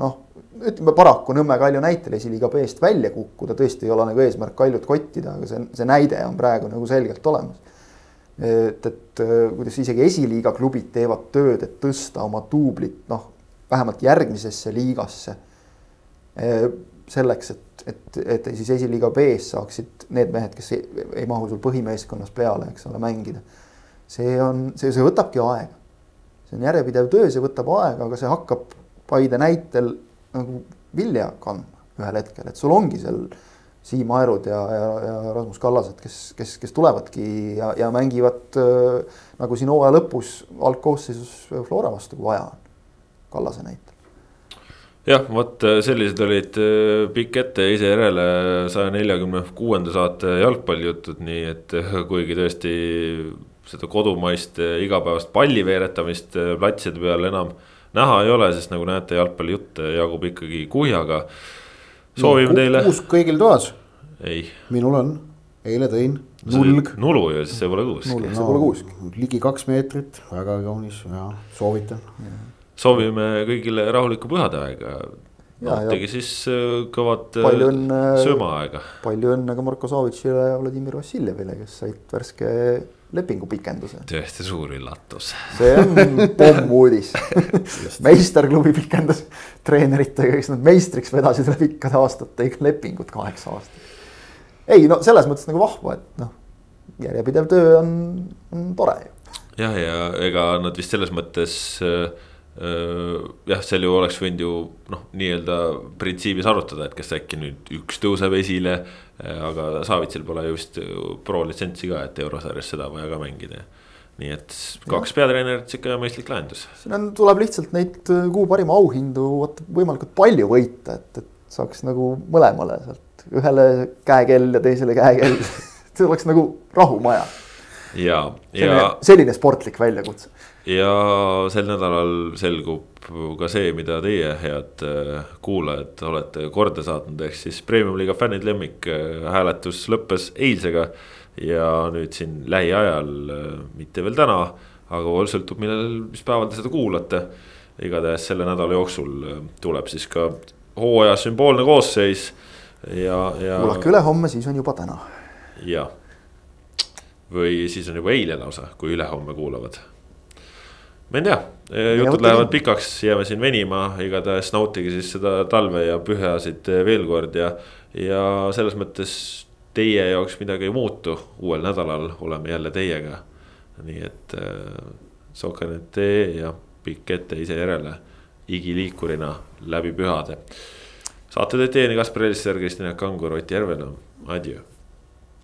noh, ütleme paraku Nõmme Kalju näitel esiliiga B-st välja kukkuda, tõesti ei ole nagu eesmärk Kaljut kottida, aga see, see näide on praegu nagu selgelt olemas et, et kuidas isegi esiliiga klubid teevad tööd, et tõsta oma duublit, noh, vähemalt järgmisesse liigasse. Selleks, et, et, et siis esiliiga B-s saaksid need mehed, kes ei, ei mahu sul põhimeeskonnas peale, eks ole, mängida. see on, see, see võtabki aega. see on järjepidev töö, see võtab aega, aga see hakkab Paide näitel nagu vilja kandma ühel hetkel, et sul ongi seal Siim Aerud ja, ja, ja Rasmus Kallased, kes, kes, kes tulevadki ja, ja mängivad äh, nagu siin hooaja lõpus algkoosseisus Flora vastu, kui vaja on. Kallase näitel jah, vot äh, sellised olid äh, pikk ette ise järele saja neljakümne kuuenda saate jalgpallijutud, nii et äh, kuigi tõesti seda kodumaist igapäevast palli veeretamist platside peal enam näha ei ole, sest nagu näete, jalgpallijutt jagub ikkagi kuhjaga. soovime teile. kuusk kõigil toas. ei. minul on, eile tõin, nulg. nulu ju, siis see pole kuusk. no, see pole kuusk. ligi kaks meetrit, väga kaunis ja soovitan soovime kõigile rahulikku pühadeaega. nautige siis äh, kõvat äh, õnne, söömaaega. palju õnne ka Marko Savitšile ja Vladimir Vassiljevile, kes said värske lepingupikenduse. tõesti suur üllatus. see on pommuudis meisterklubi pikendas treeneritega, kes nad meistriks vedasid üle pikkade aastate lepingut kaheksa aastat. ei no selles mõttes nagu vahva, et noh, järjepidev töö on, on tore ju. jah, ja ega nad vist selles mõttes äh, jah, seal ju oleks võinud ju noh, nii-öelda printsiibis arutada, et kas äkki nüüd üks tõuseb esile. aga Savitsil pole ju vist pro litsentsi ka, et eurosarjas seda vaja ka mängida. nii et kaks peatreenerit, sihuke mõistlik lahendus. siin on, tuleb lihtsalt neid kuu parima auhindu vaata võimalikult palju võita, et, et saaks nagu mõlemale sealt ühele käekell ja teisele käekell see oleks nagu rahumaja. Ja, ja. selline sportlik väljakutse ja sel nädalal selgub ka see, mida teie, head äh, kuulajad, olete korda saatnud, ehk siis premium-liiga fännid lemmik äh, hääletus lõppes eilsega. ja nüüd siin lähiajal, äh, mitte veel täna, aga sõltub, millal, mis päeval te seda kuulate. igatahes selle nädala jooksul tuleb siis ka hooaja sümboolne koosseis ja, ja. kuulake ülehomme, siis on juba täna. jah, või siis on juba eile lausa, kui ülehomme kuulavad ma ei tea, jutud lähevad pikaks, jääme siin venima, igatahes nautige siis seda talve ja pühasid veel kord ja. ja selles mõttes teie jaoks midagi ei muutu, uuel nädalal oleme jälle teiega. nii et äh, Sokanet tee ja pikk ette ise järele igiliikurina läbi pühade. saate teed teieni Kaspar Elisser, Kristina Kangur, Ott Järvela, adjöö